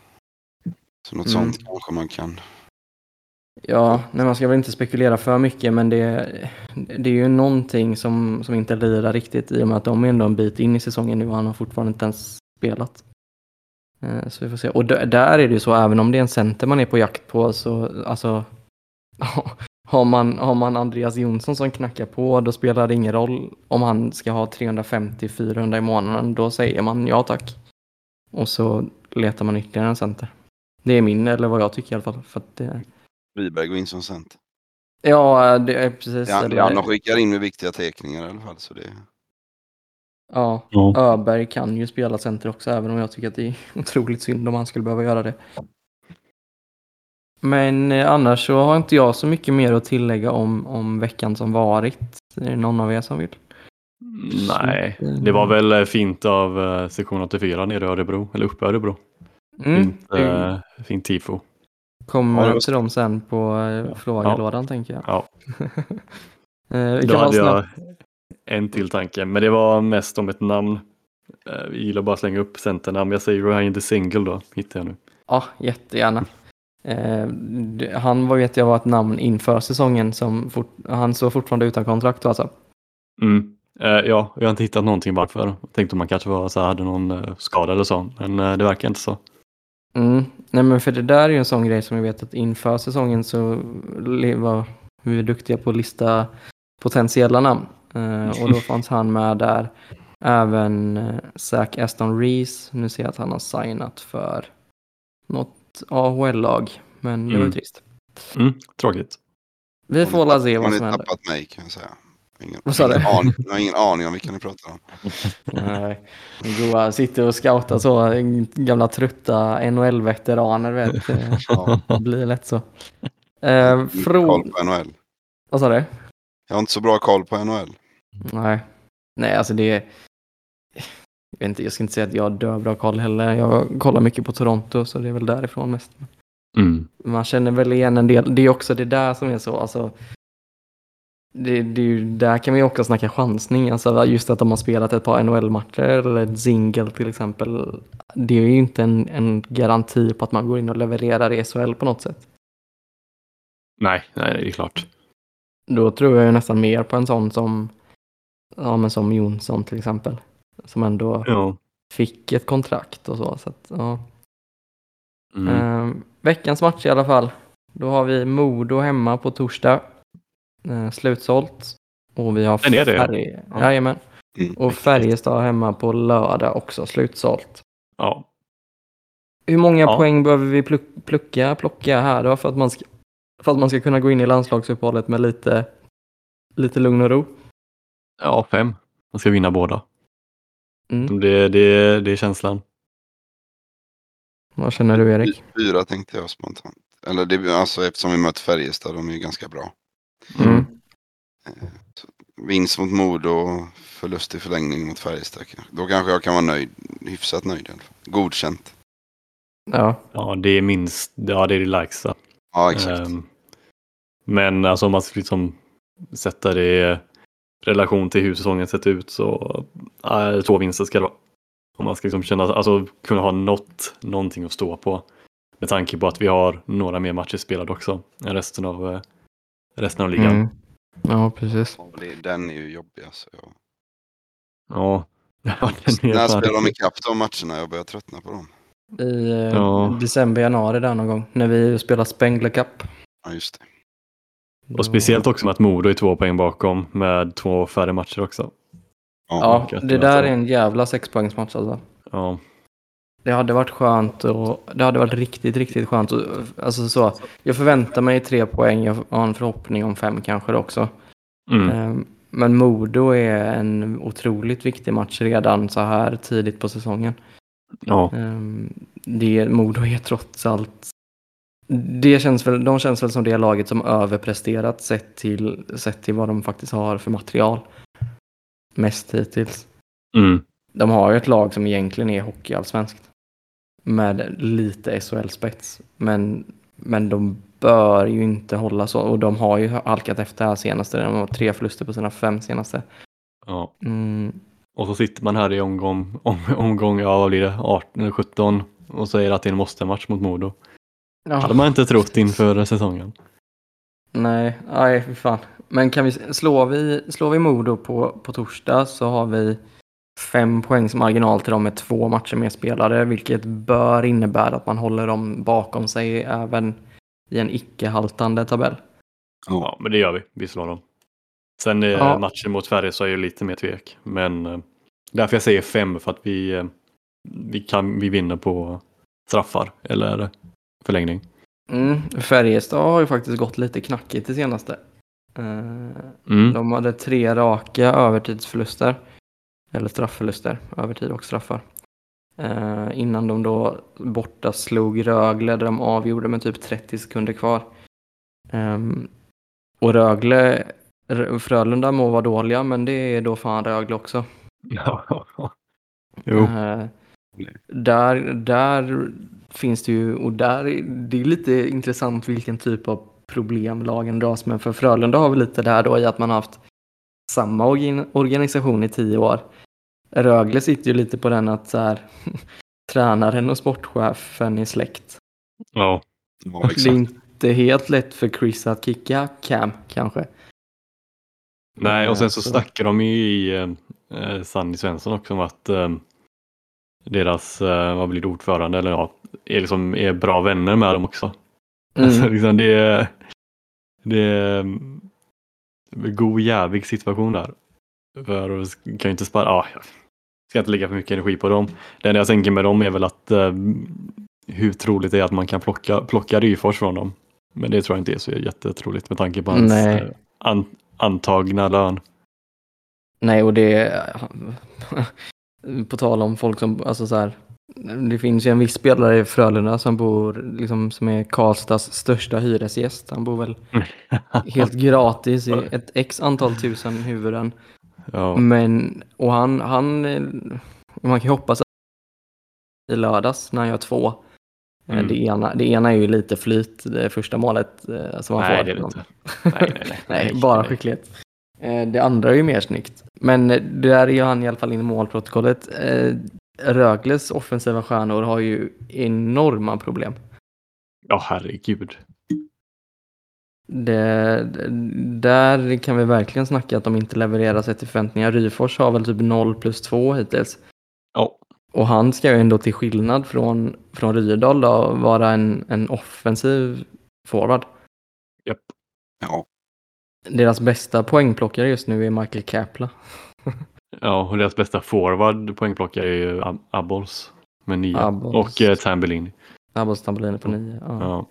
Speaker 3: Så något
Speaker 1: Mm.
Speaker 3: sånt kanske man kan.
Speaker 1: Ja, nej, man ska väl inte spekulera för mycket men det, det är ju någonting som, som inte lirar riktigt i och med att de är ändå en bit in i säsongen nu och han har fortfarande inte ens spelat. Eh, Så vi får se. Och där är det ju så, även om det är en center man är på jakt på så alltså har man, har man Andreas Jonsson som knackar på då spelar det ingen roll om han ska ha 350-400 i månaden. Då säger man ja tack. Och så letar man ytterligare en center. Det är min, eller vad jag tycker i alla fall. För att det,
Speaker 3: Wiberg går in som cent.
Speaker 1: Ja, det är precis.
Speaker 3: Det
Speaker 1: eller-
Speaker 3: han de skickar in med viktiga teckningar i alla fall. Så det,
Speaker 1: ja,
Speaker 2: Ja.
Speaker 1: Öberg kan ju spela center också, även om jag tycker att det är otroligt synd om han skulle behöva göra det. Men eh, annars så har inte jag så mycket mer att tillägga om, om veckan som varit. Är det någon av er som vill?
Speaker 2: Nej, det var väl eh, fint av eh, sektion 84 nere i Örebro, eller uppe i Örebro.
Speaker 1: Mm,
Speaker 2: Fint, eh, fint tifo.
Speaker 1: kommer
Speaker 3: Ja, var-
Speaker 1: till dem sen på frågelådan tänker jag.
Speaker 2: Ja,
Speaker 1: vi
Speaker 2: då hade jag en till tanke, men det var mest om ett namn. Vi gillar bara att slänga upp centernamn. Jag säger Ryan the Single då, hittar jag nu.
Speaker 1: Ja, jättegärna. Eh, han var, vet jag var ett namn inför säsongen som fort, han står fortfarande utan kontrakt alltså.
Speaker 2: Mm. Eh, ja, jag har inte hittat någonting varför. Jag tänkte om man kanske var, så hade någon eh, skada eller så, men eh, det verkar inte så.
Speaker 1: Mm. Nej men för det där är ju en sån grej som vi vet att inför säsongen så var vi duktiga på att lista potentiella namn. Eh, och då fanns han med där. Även Zach Aston Reese. Nu ser jag att han har signat för något AHL-lag. Men det var ju
Speaker 2: Mm.
Speaker 1: trist.
Speaker 2: Mm, tråkigt.
Speaker 1: Vi får la se
Speaker 3: har
Speaker 1: vad
Speaker 3: ni
Speaker 1: som händer.
Speaker 3: tappat mig kan jag säga. Ingen,
Speaker 1: Vad sa
Speaker 3: ingen
Speaker 1: du?
Speaker 3: aning, jag har ingen aning om vilka ni pratar om.
Speaker 1: Nej, Goa sitter och scoutar så gamla trötta NHL-veteraner vet.
Speaker 3: Ja,
Speaker 1: Det blir lätt så. Eh, Fro...
Speaker 3: koll på NHL.
Speaker 1: Vad sa du?
Speaker 3: Jag har inte så bra koll på NHL.
Speaker 1: Nej. Nej, alltså det är... Jag, inte, jag ska inte säga att jag har döbra koll heller. Jag kollar mycket på Toronto så det är väl därifrån mest.
Speaker 2: Mm.
Speaker 1: Man känner väl igen en del. Det är också det där som är så. Alltså, det, det är ju, där kan vi också snacka chansning. Alltså just att de har spelat ett par NHL-matcher eller ett single till exempel. Det är ju inte en, en garanti på att man går in och levererar i SHL på något sätt.
Speaker 2: Nej, nej, det är klart.
Speaker 1: Då tror jag ju nästan mer på en sån som, ja, men som Jonsson till exempel. Som ändå
Speaker 2: Ja.
Speaker 1: fick ett kontrakt och så. så att, ja.
Speaker 2: Mm.
Speaker 1: Ehm, veckans match i alla fall. Då har vi Modo hemma på torsdag. Eh, slutsålt. Och vi har
Speaker 2: det?
Speaker 1: Färg...
Speaker 2: Ja.
Speaker 3: Mm.
Speaker 1: Och Färjestad hemma på lördag också slutsålt.
Speaker 2: ja.
Speaker 1: Hur många
Speaker 2: Ja.
Speaker 1: poäng behöver vi pluck- plucka, plocka här då för att, man ska, för att man ska kunna gå in i landslagsuppehållet med lite, lite lugn och ro?
Speaker 2: ja, fem. Man ska vinna båda.
Speaker 1: Mm.
Speaker 2: Det, det, det är känslan.
Speaker 1: Vad känner du Erik?
Speaker 3: Fyra tänkte jag spontant. Eller det, alltså eftersom vi mött Färjestad, de är ju ganska bra.
Speaker 1: Mm.
Speaker 3: Vinst mot Modo och förlust i förlängning mot Färjestad. Då kanske jag kan vara nöjd. Hyfsat nöjd i alla fall. Godkänt.
Speaker 1: Ja.
Speaker 2: Ja, det är minst, ja det är det lägsta.
Speaker 3: Ja, exakt.
Speaker 2: Ehm, Men alltså om man ska liksom sätta det relation till hur säsongen sett ut så äh, två vinster ska det vara. Om man ska liksom känna, alltså kunna ha något, någonting att stå på. Med tanke på att vi har några mer matcher spelade också än resten av, eh, resten av ligan.
Speaker 1: Mm. Ja, precis.
Speaker 3: Den är ju jobbig alltså. Ja.
Speaker 2: Ja, Ja, den är
Speaker 3: När spelar de ikapp de matcherna? Jag börjar tröttna på dem.
Speaker 1: I eh,
Speaker 2: Ja.
Speaker 1: december, januari där någon gång. När vi spelar Spengler Cup.
Speaker 3: Ja, just det.
Speaker 2: Och speciellt också med att Modo är två poäng bakom med två färre matcher också.
Speaker 1: Ja,
Speaker 2: gött
Speaker 1: det där är en jävla sexpoängsmatch alltså.
Speaker 2: Ja,
Speaker 1: Det hade varit skönt och det hade varit riktigt, riktigt skönt. Och, alltså så, jag förväntar mig tre poäng. Jag har en förhoppning om fem kanske också.
Speaker 2: mm.
Speaker 1: Ehm, Men Modo är en otroligt viktig match redan så här tidigt på säsongen.
Speaker 2: ja.
Speaker 1: Ehm, Det, Modo är trots allt... Det känns väl, de känns väl som det laget som överpresterat sett till, sett till vad de faktiskt har för material. Mest hittills.
Speaker 2: Mm.
Speaker 1: De har ju ett lag som egentligen är hockeyallsvenskt. Med lite SHL-spets. Men, men de bör ju inte hålla så. Och de har ju halkat efter här senaste. De har tre förluster på sina fem senaste.
Speaker 2: ja.
Speaker 1: Mm,
Speaker 2: Och så sitter man här i omgång, om, omgång ja, vad blir det, 18 eller 17 och säger att det är en måste-match mot Modo. Hade man inte trott inför säsongen.
Speaker 1: Nej, nej fy fan. Men kan vi, slår vi, slår vi Modo på, på torsdag så har vi fem poängs marginal till dem med två matcher mer spelade, vilket bör innebära att man håller dem bakom sig även i en icke-haltande tabell.
Speaker 2: Ja, men det gör vi. Vi slår dem. Sen eh,
Speaker 1: Ja.
Speaker 2: matchen mot Färjestad är ju lite mer tvek. Men eh, därför jag säger fem för att vi, eh, vi, kan, vi vinner på straffar eller förlängning.
Speaker 1: Mm, Färjestad har ju faktiskt gått lite knackigt det senaste. Eh,
Speaker 2: Mm.
Speaker 1: De hade tre raka övertidsförluster. Eller straffförluster, övertid och straffar. Eh, innan de då borta slog Rögle där de avgjorde med typ 30 sekunder kvar. Ehm, och Rögle, Frölunda må vara dåliga men det är då fan Rögle också.
Speaker 2: jo,
Speaker 1: Eh, där, där finns det ju, och där, är- det är lite intressant vilken typ av problem lagen dras med. För Frölunda har vi lite där då i att man har haft samma organ- organisation i tio år. Rögle sitter ju lite på den att så här, tränaren och sportchefen är släkt.
Speaker 2: ja.
Speaker 3: Ja,
Speaker 1: Det är
Speaker 3: exakt.
Speaker 1: inte helt lätt för Chris att kicka Cam kanske.
Speaker 2: Nej, och sen så
Speaker 1: Så-
Speaker 2: snackar de ju i eh, eh, Sanny Svensson också om att eh, deras, eh, vad blir det, ordförande eller ja, är, liksom, är bra vänner med dem också. Alltså,
Speaker 1: Mm.
Speaker 2: liksom det, är, det är mm, en god jävig situation där. För kan ju inte spara, ja, jag ska inte lägga för mycket energi på dem. Det enda jag tänker med dem är väl att eh, hur troligt det är att man kan plocka, plocka Ryfors från dem. Men det tror jag inte är så jättetroligt med tanke på hans eh, an, antagna lön.
Speaker 1: Nej, och det... På tal om folk som, alltså så här. Det finns ju en viss spelare i Frölunda som bor, liksom som är Karlstads största hyresgäst. Han bor väl helt gratis i ett x antal tusen huvuden.
Speaker 2: ja.
Speaker 1: Men, och han, han, man kan ju hoppas att i lördags när han gör två. Eh,
Speaker 2: Mm.
Speaker 1: Det, ena, det ena är ju lite flyt, det första målet eh, som han
Speaker 2: Nej,
Speaker 1: får.
Speaker 2: det är det inte. Nej, nej, nej.
Speaker 1: Nej, bara skicklighet. Eh, Det andra är ju mer snyggt. Men eh, det där är ju han i alla fall in i målprotokollet. Eh, Rögles offensiva stjärnor har ju enorma problem.
Speaker 2: Ja, herregud.
Speaker 1: Det, där kan vi verkligen snacka att de inte levererar sig till förväntningar. Ryfors har väl typ 0 plus 2 hittills.
Speaker 2: Ja,
Speaker 1: Och han ska ju ändå till skillnad från, från Rydahl då, vara en, en offensiv forward.
Speaker 2: japp.
Speaker 3: Ja,
Speaker 1: Deras bästa poängplockare just nu är Michael Kapla.
Speaker 2: Ja, och deras bästa forward poängplockare är ju Ab- Abbols med nio.
Speaker 1: Abbols.
Speaker 2: Och eh, Tambellini.
Speaker 1: Abbas Tambellini på 9. Ja.
Speaker 2: Ja.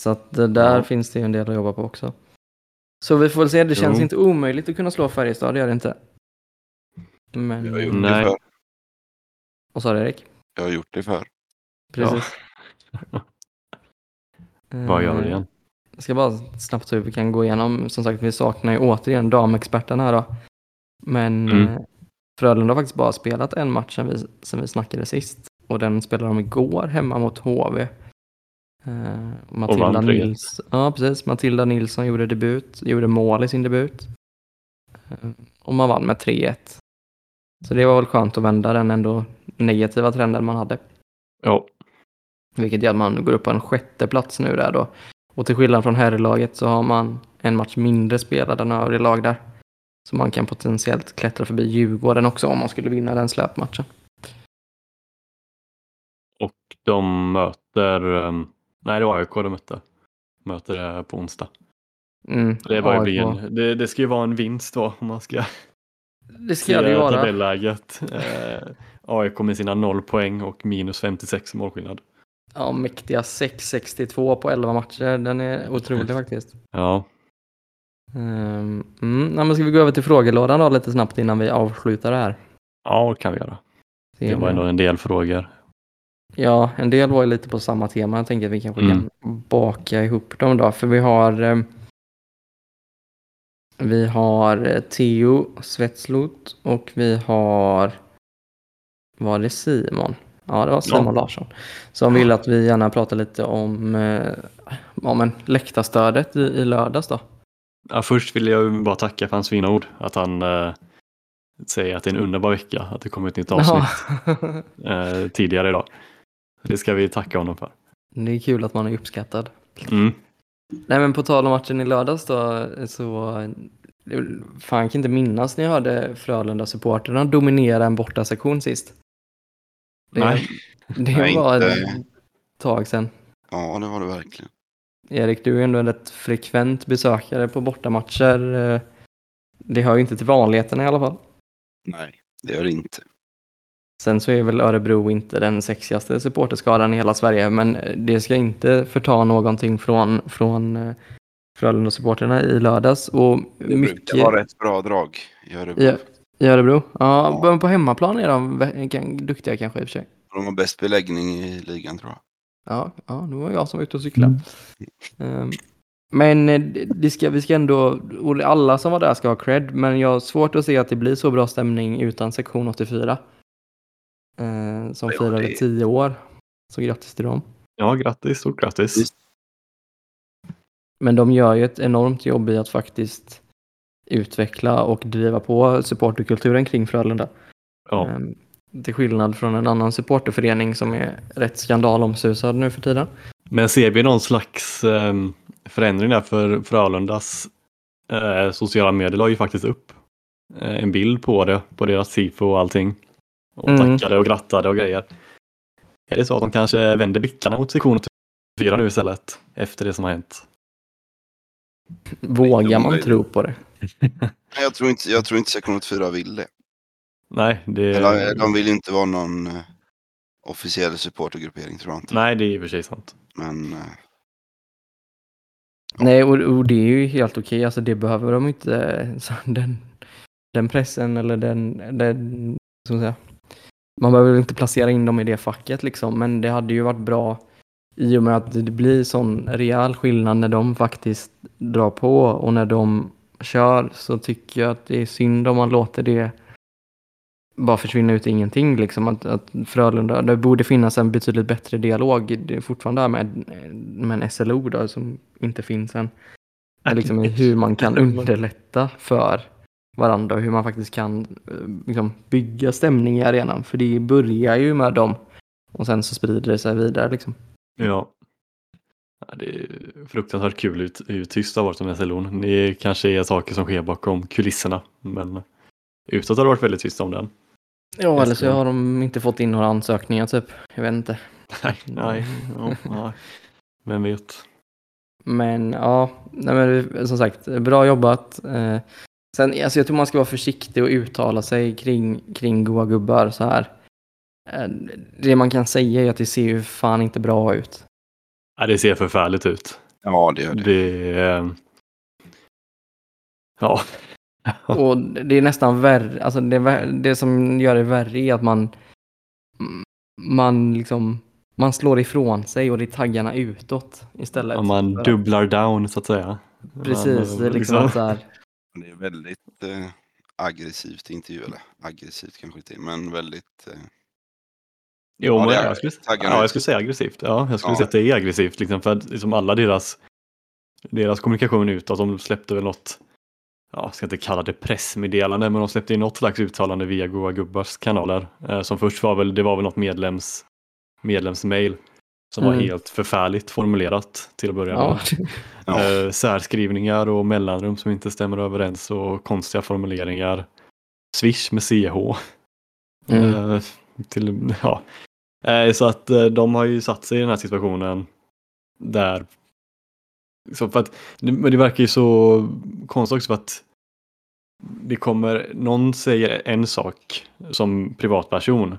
Speaker 1: Så att det där
Speaker 2: Ja.
Speaker 1: finns det ju en del att jobba på också. Så vi får väl se, det känns
Speaker 2: Jo.
Speaker 1: inte omöjligt att kunna slå Färjestad, det gör det inte. Men,
Speaker 3: jag har gjort
Speaker 2: Nej.
Speaker 3: det förr.
Speaker 1: vad sa du Erik?
Speaker 3: Jag har gjort det förr.
Speaker 1: Precis.
Speaker 2: Vad gör man
Speaker 1: Eh,
Speaker 2: igen?
Speaker 1: Jag ska bara snabbt så vi kan gå igenom, som sagt vi saknar ju återigen damexperten här då. Men
Speaker 2: Mm.
Speaker 1: eh, Frölunda har faktiskt bara spelat en match sen vi, sen vi snackade sist. Och den spelade de igår hemma mot HV. Eh, Matilda
Speaker 2: vann 3-1.
Speaker 1: Nils, ja, precis. Matilda Nilsson gjorde debut, gjorde mål i sin debut. Eh, och man vann med 3-1. Så det var väl skönt att vända den ändå negativa trenden man hade.
Speaker 2: Ja,
Speaker 1: Vilket gör att man går upp på en sjätte plats nu där då. Och till skillnad från herrlaget så har man en match mindre spelad än övriga lag där. Så man kan potentiellt klättra förbi Djurgården också om man skulle vinna den släpmatchen.
Speaker 2: Och de möter, um, nej det var AIK de mötte. Möter det på onsdag.
Speaker 1: Mm,
Speaker 2: Det, var ju en, det, det ska ju vara en vinst då om man ska
Speaker 1: Det ska det ju vara.
Speaker 2: tabelläget. Eh, AIK med sina noll poäng och minus 56 målskillnad.
Speaker 1: Ja, mäktiga 6-62 på 11 matcher. Den är otrolig faktiskt.
Speaker 2: Ja,
Speaker 1: Um, mm, nej, men ska vi gå över till frågelådan då lite snabbt innan vi avslutar det här?
Speaker 2: ja det kan vi göra. Det var ändå en del frågor.
Speaker 1: Ja, en del var ju lite på samma tema. Jag tänker att vi kanske
Speaker 2: Mm.
Speaker 1: kan baka ihop dem då. För vi har eh, vi har eh, Theo Svetslot och vi har var det Simon? Ja, det var Simon
Speaker 2: Ja.
Speaker 1: Larsson. Som vill att vi gärna pratar lite om, eh, om en läktarstödet i, i lördags då.
Speaker 2: Ja, först vill jag bara tacka för hans fina ord. Att han eh, säger att det är en underbar vecka. Att det kommer ett nytt avsnitt eh, tidigare idag. Det ska vi tacka honom för.
Speaker 1: det är kul att man är uppskattad.
Speaker 2: Mm.
Speaker 1: Nej men på tal om matchen i lördags då så fan jag kan inte minnas när jag hörde Frölunda-supporterna dominera en bortasektion sist. Det,
Speaker 2: Nej.
Speaker 1: det
Speaker 3: Nej,
Speaker 1: var
Speaker 3: inte.
Speaker 1: ett tag sedan.
Speaker 3: Ja, det var det verkligen.
Speaker 1: Erik, du är ändå en rätt frekvent besökare på bortamatcher. Eh, Det hör ju inte till vanligheterna i alla fall.
Speaker 3: Nej, det gör det inte.
Speaker 1: Sen så är väl Örebro inte den sexigaste supporterskaran i hela Sverige, men det ska inte förta någonting från, från eh, Frölunda-supporterna i lördags. Och
Speaker 3: Det
Speaker 1: mycket...
Speaker 3: brukar vara ett bra drag i Örebro.
Speaker 1: Ja, I Örebro? Ja,
Speaker 3: Ja.
Speaker 1: men på hemmaplan är de duktiga kanske i och för sig.
Speaker 3: De har bäst beläggning i ligan tror jag.
Speaker 1: Ja, ja det var jag som var ute och cyklade. Ehm, men eh, det ska, vi ska ändå, alla som var där ska ha cred, men jag har svårt att se att det blir så bra stämning utan sektion 84. eh, som
Speaker 3: Ja,
Speaker 1: firade
Speaker 3: det-
Speaker 1: 10 år. Så grattis till dem.
Speaker 2: Ja, grattis, stort grattis.
Speaker 1: Men de gör ju ett enormt jobb i att faktiskt utveckla och driva på supporterkulturen kring Frölunda.
Speaker 2: Ja,
Speaker 1: Ehm, Till skillnad från en annan supporterförening som är rätt skandalomsusad nu för tiden.
Speaker 2: Men ser vi någon slags eh, förändring där för Frölundas eh, sociala medier la ju faktiskt upp eh, en bild på det, på deras tifo och allting. Och
Speaker 1: Mm.
Speaker 2: tackade och grattade och grejer. Är det så att de kanske vänder blickarna mot sektion 84 nu istället? Efter det som har hänt?
Speaker 1: Vågar man tro på det?
Speaker 3: Nej, Jag tror inte, jag tror inte sektion 4 vill det.
Speaker 2: Nej, det,
Speaker 3: Eller, de vill inte vara någon eh, officiell supportergruppering tror jag inte.
Speaker 2: nej, det är i och för sig sant.
Speaker 3: Men eh,
Speaker 1: Nej, och, och det är ju helt okej. Alltså det behöver de inte. Så den, den pressen eller den, den man säga. Man behöver väl inte placera in dem i det facket liksom. Men det hade ju varit bra i och med att det blir sån rejäl skillnad när de faktiskt drar på och när de kör så tycker jag att det är synd om man låter det bara försvinna ut i ingenting. Liksom. Att, att Frölunda, det borde finnas en betydligt bättre dialog. Det är fortfarande det här med, med en SLO då, som inte finns än. Liksom hur man kan underlätta för varandra och hur man faktiskt kan eh, liksom, bygga stämning i arenan. För det börjar ju med dem och sen så sprider det sig vidare. Liksom.
Speaker 2: Ja. Ja, Det är fruktansvärt kul ut, hur tyst det har varit om SLO'n. Det kanske är saker som sker bakom kulisserna. Men utåt har det varit väldigt tyst om den.
Speaker 1: Ja, eller så har de inte fått in några ansökningar typ. Jag vet inte.
Speaker 2: Nej, nej, ja, nej. Vem vet.
Speaker 1: Men ja, nej, men, som sagt, bra jobbat. Eh, sen, alltså, jag tror man ska vara försiktig och uttala sig kring, kring goa gubbar så här. Eh, det man kan säga är att det ser ju fan inte bra ut.
Speaker 2: Ja, det ser förfärligt ut.
Speaker 3: ja, det gör det.
Speaker 2: Det är... Ja.
Speaker 1: Och det är nästan värre, alltså det, det som gör det värre är att man, man liksom, man slår ifrån sig och det är taggarna utåt istället.
Speaker 2: Om man dubblar down så att säga.
Speaker 1: Precis,
Speaker 2: Man,
Speaker 1: det är liksom att så här,
Speaker 3: Det är väldigt eh, aggressivt intervju, eller aggressivt kanske inte, men väldigt... Eh,
Speaker 2: Jo,
Speaker 3: Ja,
Speaker 2: men jag skulle, ja, jag skulle säga aggressivt. Ja, jag skulle
Speaker 3: Ja.
Speaker 2: säga att det är aggressivt. Liksom, för att liksom alla deras, deras kommunikation utåt, de släppte väl något, ja, jag ska inte kalla det pressmeddelande, men de släppte in något slags uttalande via Goa Gubbars kanaler. Eh, som först var väl, det var väl något medlems, medlemsmail Som var
Speaker 1: Mm.
Speaker 2: helt förfärligt formulerat till att börja
Speaker 1: Ja.
Speaker 2: med.
Speaker 3: Ja.
Speaker 2: Eh, särskrivningar och mellanrum som inte stämmer överens och konstiga formuleringar. Swish med CH.
Speaker 1: Mm.
Speaker 2: Eh, till, ja. Eh, så att eh, de har ju satt sig i den här situationen där. Så för att, men det verkar ju så konstigt också för att det kommer, någon säger en sak som privatperson.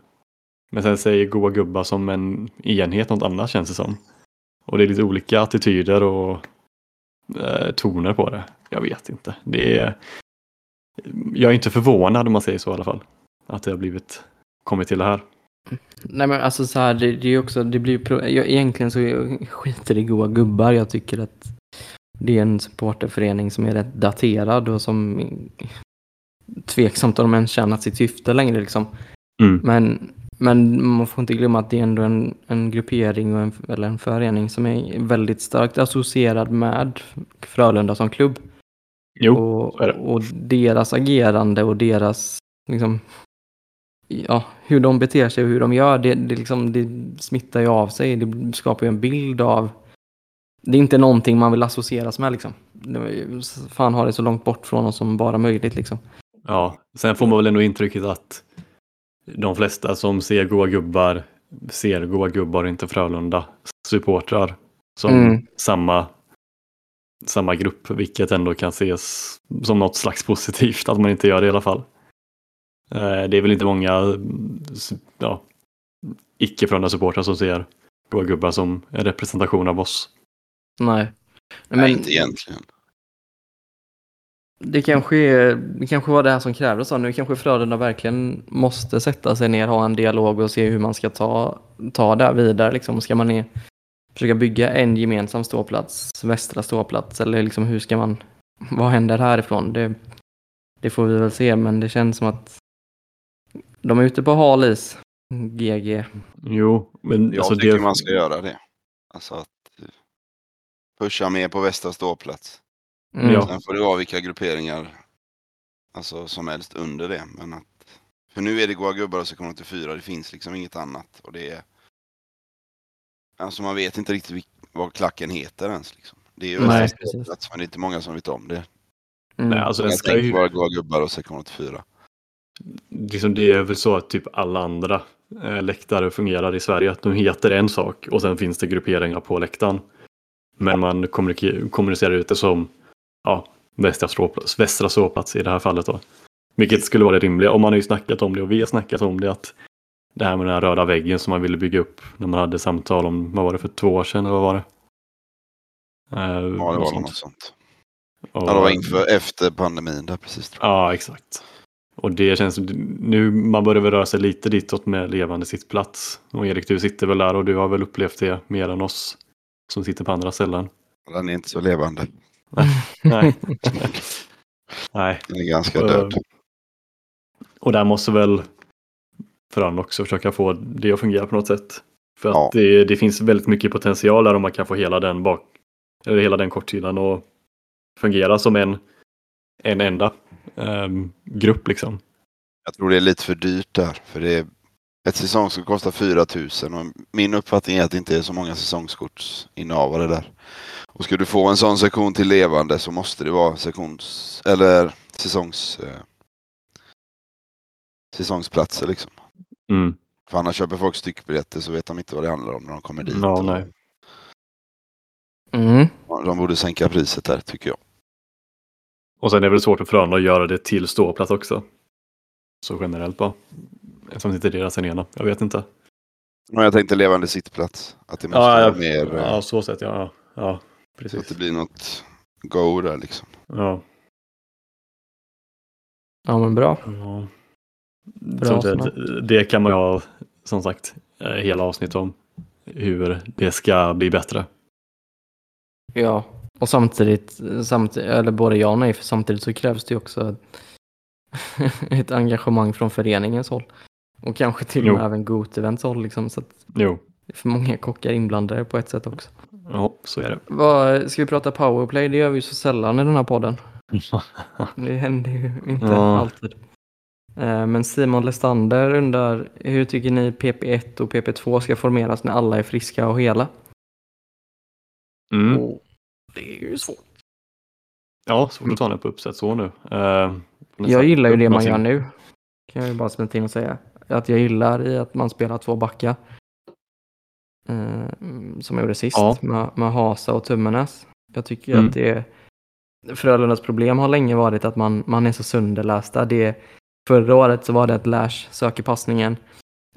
Speaker 2: Men sen säger goa gubbar som en enhet något annat känns det som. Och det är lite olika attityder och eh, toner på det. Jag vet inte. Det är, jag är inte förvånad om man säger så i alla fall. Att det har blivit, kommit till det här.
Speaker 1: Nej men alltså så här, det, det är också, det blir jag, egentligen så jag skiter i goa gubbar. Jag tycker att det är en supporterförening som är rätt daterad och som tveksamt om de ens tjänat sitt syfte längre liksom.
Speaker 2: Mm.
Speaker 1: Men, men man får inte glömma att det är ändå en, en gruppering och en, eller en förening som är väldigt starkt associerad med Frölunda som klubb.
Speaker 2: Jo,
Speaker 1: och,
Speaker 2: det.
Speaker 1: och deras agerande och deras liksom, ja, hur de beter sig och hur de gör, det, det, liksom, det smittar ju av sig. Det skapar ju en bild av... Det är inte någonting man vill associeras med liksom. Fan ha det så långt bort från oss som bara möjligt liksom.
Speaker 2: Ja, sen får man väl ändå intrycket att de flesta som ser goa gubbar ser goa gubbar och inte Frölunda supportrar som
Speaker 1: Mm.
Speaker 2: samma, samma grupp, vilket ändå kan ses som något slags positivt att man inte gör det i alla fall. Eh, Det är väl inte många ja, icke Frölunda supportrar som ser goa gubbar som en representation av oss.
Speaker 1: Nej.
Speaker 3: Nej, inte egentligen.
Speaker 1: Det kanske, är, det kanske var det här som krävdes. Nu kanske Frölunda verkligen måste sätta sig ner, ha en dialog och se hur man ska ta, ta det vidare. Liksom. Ska man ner, försöka bygga en gemensam ståplats, västra ståplats, eller liksom hur ska man, vad händer härifrån? Det, det får vi väl se, men det känns som att de är ute på hal is, GG.
Speaker 2: Jo, men
Speaker 3: Jag
Speaker 2: alltså
Speaker 3: tycker
Speaker 2: det,
Speaker 3: man ska göra det. Alltså att eh, pusha mer på västra ståplats.
Speaker 1: Mm.
Speaker 2: Ja.
Speaker 3: Sen får det vara vilka grupperingar alltså, som helst under det. Men att, för nu är det goa gubbar och sektion 84. Det finns liksom inget annat. Och det är, alltså man vet inte riktigt vilk, vad klacken heter ens. Liksom. Det är ju
Speaker 1: Nej,
Speaker 3: ståplats men det är inte många som vet om det.
Speaker 1: Mm.
Speaker 2: nej, alltså den
Speaker 3: Jag
Speaker 2: ska
Speaker 3: tänker
Speaker 2: ju,
Speaker 3: bara goa gubbar och sektion 84.
Speaker 2: Liksom det är väl så att typ alla andra eh, läktare fungerar i Sverige. Att de heter en sak och sen finns det grupperingar på läktaren. Men man kommunicerar ut det som ja, västra, ståplats, västra i det här fallet. Då. Vilket skulle vara det rimliga. Och man har ju snackat om det och vi har snackat om det. att Det här med den här röda väggen som man ville bygga upp när man hade samtal om, vad var det för två år sedan eller vad var det? Eh,
Speaker 3: Ja, det
Speaker 2: något
Speaker 3: var nog
Speaker 2: sånt.
Speaker 3: något sånt.
Speaker 2: Och-
Speaker 3: Ja, det var inför, efter pandemin där precis.
Speaker 2: Ja, exakt. Och det känns nu man börjar väl röra sig lite ditåt med levande sittplats. Och Erik, du sitter väl där och du har väl upplevt det mer än oss som sitter på andra ställen.
Speaker 3: Den är inte så levande.
Speaker 2: Nej. Nej.
Speaker 3: Den är ganska död.
Speaker 2: Och där måste väl Frölunda också försöka få det att fungera på något sätt. För att
Speaker 3: Ja.
Speaker 2: det, det finns väldigt mycket potential där om man kan få hela den bak eller hela den kortsidan och fungera som en, en enda ehm, grupp liksom.
Speaker 3: Jag tror det är lite för dyrt där. För det är, ett säsongskort kostar 4 000 och min uppfattning är att det inte är så många säsongskortsinnehavare där. Och ska du få en sån sektion till levande så måste det vara sektions eller säsongs eh, säsongsplatser liksom.
Speaker 2: Mm.
Speaker 3: För annars köper folk styckbiljetter så vet de inte vad det handlar om när de kommer dit.
Speaker 2: Ja, nej.
Speaker 1: Mm.
Speaker 3: De borde sänka priset där tycker jag.
Speaker 2: Och sen är det väl svårt för Frölunda att göra det till ståplats också. Så generellt bara. Eftersom det inte är deras arena. Jag vet inte.
Speaker 3: Men jag tänkte levande sittplats. Att det måste
Speaker 2: Ja,
Speaker 3: vara
Speaker 2: ja.
Speaker 3: mer eh,
Speaker 2: Ja, så sätt ja. Ja, ja
Speaker 3: så att
Speaker 2: precis.
Speaker 3: det blir något go där liksom.
Speaker 2: Ja.
Speaker 1: Ja men bra.
Speaker 2: ja.
Speaker 1: Bra
Speaker 2: Som sagt, det kan man ju ha som sagt eh, hela avsnitt om. Hur det ska bli bättre.
Speaker 1: Ja, och samtidigt, samtidigt, eller både ja och nej, för samtidigt så krävs det ju också ett, engagemang från föreningens håll. Och kanske till och med
Speaker 2: Jo.
Speaker 1: även Gotevents håll, liksom, så att
Speaker 2: Jo,
Speaker 1: det är för många kockar inblandade på ett sätt också.
Speaker 2: ja, så är det.
Speaker 1: Vad, ska vi prata powerplay? Det gör vi så sällan i den här podden. Det händer ju inte
Speaker 2: Ja.
Speaker 1: alltid. Eh, Men Simon Lestander undrar, hur tycker ni PP1 och PP2 ska formeras när alla är friska och hela?
Speaker 2: Mm.
Speaker 1: Och det är ju svårt.
Speaker 2: Ja, svårt att ta den på uppsätt så nu. Eh,
Speaker 1: Jag gillar ju det man gör nu. Kan jag ju bara smita in och säga. Att jag gillar i att man spelar två backar. Eh, som jag gjorde sist
Speaker 2: Ja.
Speaker 1: med, med Hasa och Tummenäs. Jag tycker
Speaker 2: Mm.
Speaker 1: att det är... Frölundas problem har länge varit att man, man är så sönderlästa. Det, förra året så var det att Lash söker passningen.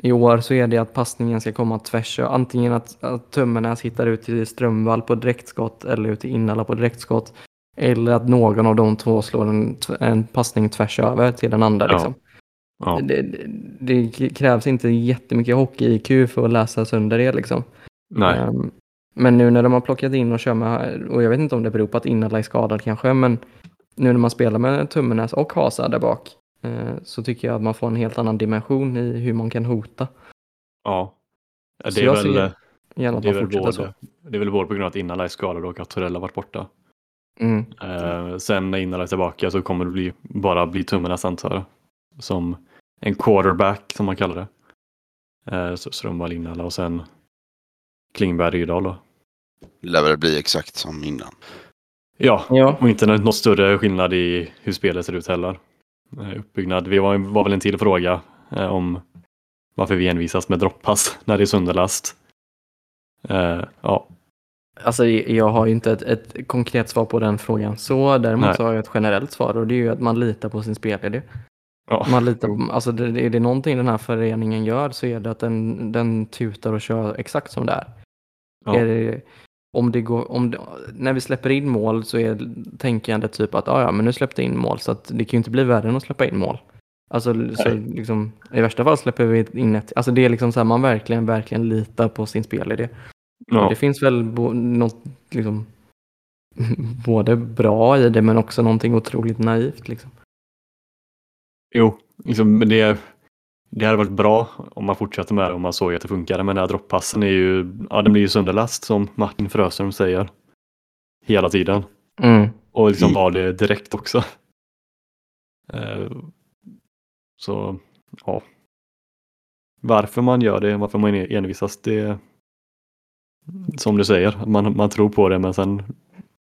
Speaker 1: I år så är det att passningen ska komma tvärs. Antingen att, att Tummenäs hittar ut till Strömvall på direktskott eller ut till Innala på direktskott. Eller att någon av de två slår en, en passning tvärs över till den andra.
Speaker 2: Ja.
Speaker 1: Liksom.
Speaker 2: Ja.
Speaker 1: Det, det, krävs inte jättemycket hockey-IQ för att läsa sönder det. Liksom. Ehm, men nu när de har plockat in och kör med, och jag vet inte om det beror på att Innala är skadad kanske, men nu när man spelar med Tummenäs och Hasa där bak så tycker jag att man får en helt annan dimension i hur man kan hota.
Speaker 2: Ja. Ja,
Speaker 1: Så
Speaker 2: Det är, väl,
Speaker 1: ser Gärna att man fortsätter så.
Speaker 2: både, det är väl både på grund av att Innala är skadad och att Torell har varit borta.
Speaker 1: Mm.
Speaker 2: Eh, sen när Innala är tillbaka så kommer det bli, bara bli tummarnas antar jag. Som en quarterback som man kallar det. Eh, så Strömvall, Innala och sen Klingberg, Rydahl då.
Speaker 3: Det lär väl bli exakt som innan.
Speaker 2: Ja,
Speaker 1: Ja,
Speaker 2: och inte någon större skillnad i hur spelet ser ut heller. Eh, Uppbyggnad. Vi var, var väl en till fråga eh, om varför vi envisas med droppass när det är sönderlast. Eh, ja,
Speaker 1: alltså jag har ju inte ett, ett konkret svar på den frågan så. Däremot
Speaker 2: Nej.
Speaker 1: så har jag ett generellt svar och det är ju att man litar på sin spelidé.
Speaker 2: ja.
Speaker 1: Man litar på, alltså det, är det någonting den här föreningen gör så är det att den, den tutar och kör exakt som det är.
Speaker 2: Ja.
Speaker 1: är det, om det går, om det, när vi släpper in mål så är tänkandet typ att ah, ja, men nu släppte jag in mål så att det kan ju inte bli värre än att släppa in mål. Alltså så liksom, i värsta fall släpper vi in ett, alltså det är liksom så här man verkligen, verkligen litar på sin spelidé.
Speaker 2: ja.
Speaker 1: Det finns väl bo, något liksom både bra i det men också någonting otroligt naivt liksom.
Speaker 2: Jo, liksom, men det, det hade varit bra om man fortsätter med det om man såg att det funkade. Men den här droppassen är ju, ja den blir ju sönderlast som Martin Fröström säger. Hela tiden.
Speaker 1: Mm.
Speaker 2: Och liksom var det direkt också. Eh, Så, ja. Varför man gör det, varför man envisas, det som du säger, man, man tror på det men sen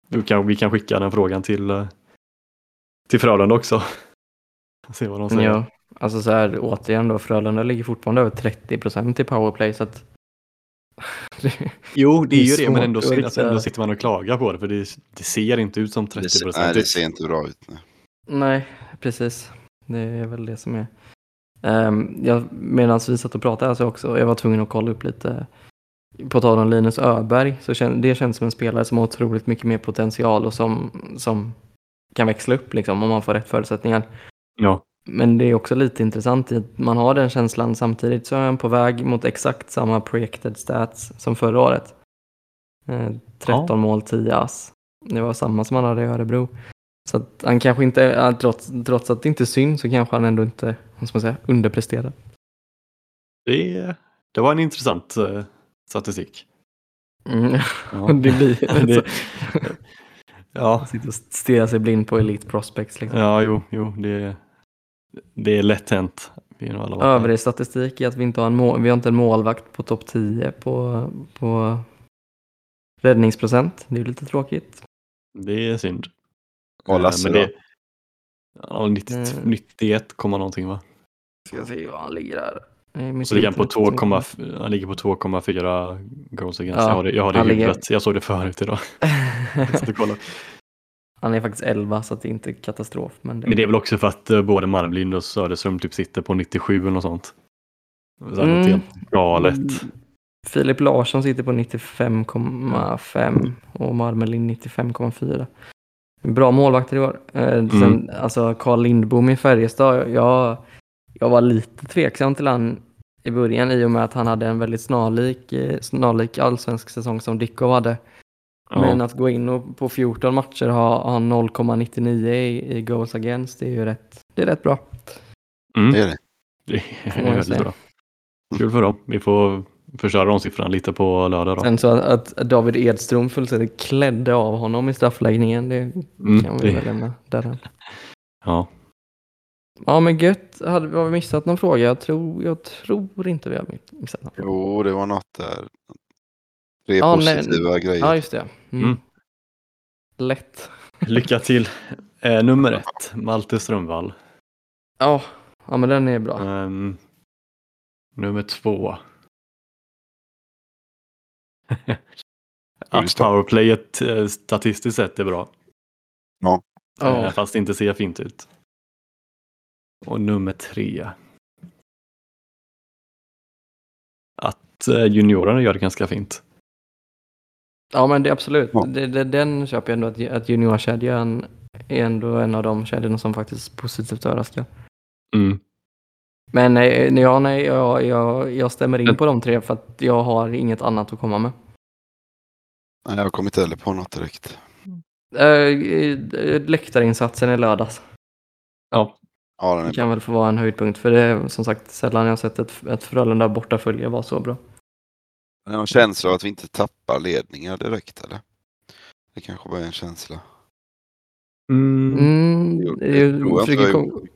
Speaker 2: du kan, vi kan skicka den frågan till, eh, till Frölunda också. Se vad de säger.
Speaker 1: Ja, alltså så här återigen då, Frölunda ligger fortfarande över 30 procent i powerplay så att
Speaker 2: Jo, det är
Speaker 1: Det är
Speaker 2: ju det, men ändå,
Speaker 1: rikta-
Speaker 2: ändå sitter man och klagar på det för det, det ser inte ut som 30
Speaker 3: Det, ser-
Speaker 2: procent.
Speaker 3: nej, det ser inte bra ut. Nej.
Speaker 1: Nej, precis. Det är väl det som är. Um, jag, Medan vi satt och pratade så också, jag var tvungen att kolla upp lite. På tal om Linus Öberg, så kän, det känns som en spelare som har otroligt mycket mer potential och som, som kan växla upp liksom, om man får rätt förutsättningar.
Speaker 2: Ja,
Speaker 1: Men det är också lite intressant i att man har den känslan samtidigt så är han på väg mot exakt samma projected stats som förra året. Eh, 13
Speaker 2: Ja.
Speaker 1: mål, 10 ass. Det var samma som han hade i Örebro. Så att han kanske inte, ja, trots, trots att det inte syns så kanske han ändå inte, vad ska man säga, underpresterar.
Speaker 2: det, det var en intressant eh, statistik.
Speaker 1: Mm.
Speaker 2: Ja.
Speaker 1: det blir,
Speaker 2: Det- Ja,
Speaker 1: sitter och stirrar sig blind på Elite Prospects. Liksom.
Speaker 2: ja jo, jo det, det är lätt hänt.
Speaker 1: Övrig statistik är att vi inte har en, mål, vi har inte en målvakt på topp 10 på, på räddningsprocent. Det är ju lite tråkigt.
Speaker 2: Det är synd.
Speaker 3: Och
Speaker 2: Eh,
Speaker 3: Lasse
Speaker 2: men
Speaker 3: då?
Speaker 2: det, ja, 90,
Speaker 1: Mm.
Speaker 2: 91, komma någonting va?
Speaker 1: Ska se vad han ligger där.
Speaker 2: Så ligger han på
Speaker 1: internet-
Speaker 2: 2,4 han ligger på 2,4 goals against.
Speaker 1: Ja,
Speaker 2: jag har det, jag har det i
Speaker 1: han ligger-.
Speaker 2: Jag såg det förut idag. Jag.
Speaker 1: Han är faktiskt 11 så det är inte katastrof. Men det...
Speaker 2: Men det är väl också för att eh, både Malmlind och Söderström typ sitter på 97 eller något sånt. Så
Speaker 1: Mm.
Speaker 2: något helt galet.
Speaker 1: Mm. Filip Larsson sitter på 95,5 och Marmelin 95,4. Bra målvakter i år. Eh, sen, alltså Carl Lindbom i Färjestad, jag, jag var lite tveksam till han i början i och med att han hade en väldigt snarlik, eh, snarlik allsvensk säsong som Dickov hade.
Speaker 2: Ja.
Speaker 1: Men att gå in och på 14 matcher ha, ha 0,99 i, i goals against, det är ju rätt, det är rätt bra.
Speaker 2: Mm.
Speaker 3: Det är det.
Speaker 2: Det är väldigt
Speaker 1: säga.
Speaker 2: bra. Kul för dem. Vi får förstöra de siffrorna lite på lördag då.
Speaker 1: Sen så att, att David Edström fullständigt klädde av honom i straffläggningen, det
Speaker 2: Mm,
Speaker 1: kan vi
Speaker 2: det-
Speaker 1: väl lämna därhän.
Speaker 2: Ja.
Speaker 1: Ja men gött, hade har vi missat någon fråga? Jag tror, jag tror inte vi har missat någon fråga.
Speaker 3: Jo, det var något där. Tre
Speaker 1: Ja, nej.
Speaker 3: positiva grejer.
Speaker 1: Ja just det. Mm.
Speaker 2: Mm.
Speaker 1: Lätt.
Speaker 2: Lycka till. Eh, nummer ett, Malte Strömvall.
Speaker 1: Ja. ja men den är bra.
Speaker 2: Ehm, nummer två. Att powerplayet eh, statistiskt sett är bra.
Speaker 1: Ja.
Speaker 2: Eh, fast det inte ser fint ut. Och nummer tre. Att eh, juniorerna gör det ganska fint.
Speaker 1: Ja men det absolut.
Speaker 3: Ja.
Speaker 1: Det, det, den köper jag ändå att, att juniorkedjan är ändå en av de kedjorna som faktiskt positivt överraskar.
Speaker 2: Mm.
Speaker 1: Men eh, ja, nej, jag, jag, jag stämmer in på de tre för att jag har inget annat att komma med.
Speaker 3: Nej, jag kommer inte heller på något direkt.
Speaker 1: Äh, läktarinsatsen i lördags
Speaker 3: Ja,
Speaker 2: Ja,
Speaker 1: det kan väl få vara en höjdpunkt för det är som sagt sällan jag sett ett, ett Frölunda bortafölje vara så bra.
Speaker 3: Jag har en känsla av att vi inte tappar ledningar direkt eller? Det kanske bara är en känsla.
Speaker 2: mm.
Speaker 1: Mm,
Speaker 3: det
Speaker 1: jag
Speaker 3: jag
Speaker 1: försöker,
Speaker 3: jag
Speaker 1: kom,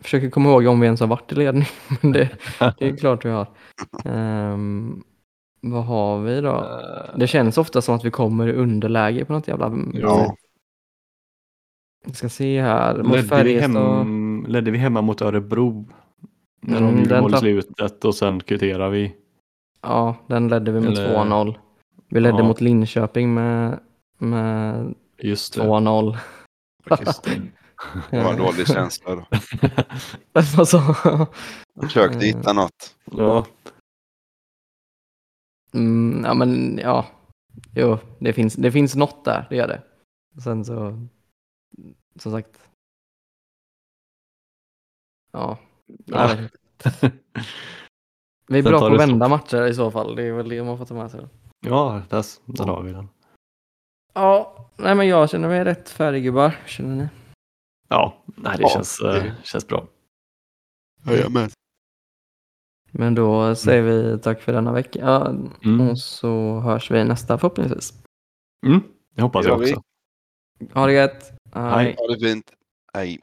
Speaker 1: försöker komma ihåg om vi ens har varit i ledning. Men det, det är klart vi har. Ehm, vad har vi då?
Speaker 2: Eh,
Speaker 1: Det känns ofta som att vi kommer i underläge på något jävla...
Speaker 3: Ja.
Speaker 1: Vi ska se här. Mot
Speaker 2: ledde, vi hem, ledde vi hemma mot Örebro? När
Speaker 1: Mm,
Speaker 2: de gjorde
Speaker 1: den
Speaker 2: mål i slutet och sen kvitterade vi.
Speaker 1: Ja, den ledde vi med
Speaker 2: Eller-
Speaker 1: 2-0. Vi ledde
Speaker 2: Ja.
Speaker 1: mot Linköping med, med
Speaker 2: Just det.
Speaker 1: 2-0.
Speaker 2: Just det.
Speaker 3: Det var en dålig känsla då.
Speaker 1: alltså,
Speaker 3: Försökte hitta något.
Speaker 2: ja.
Speaker 1: mm, ja men ja. Jo, det finns, det finns något där, det gör det. Sen så, som sagt. Ja.
Speaker 2: Ja.
Speaker 1: Vi är
Speaker 2: Sen
Speaker 1: bra på att vända matcher i så fall. Det är väl det man får ta med sig.
Speaker 2: ja, där, där har vi den.
Speaker 1: Ja, nej men jag känner mig rätt färdig gubbar. Känner ni?
Speaker 2: Ja, nej, det
Speaker 3: Ja,
Speaker 2: känns,
Speaker 3: det-
Speaker 2: eh, känns bra.
Speaker 3: Ja, jag med.
Speaker 1: Men då säger vi tack för denna vecka. Ja,
Speaker 2: Mm.
Speaker 1: Och så hörs vi nästa förhoppningsvis.
Speaker 2: Mm. Det hoppas jag också.
Speaker 1: Ha det gött.
Speaker 2: Hej.
Speaker 3: Ha det fint. Hej.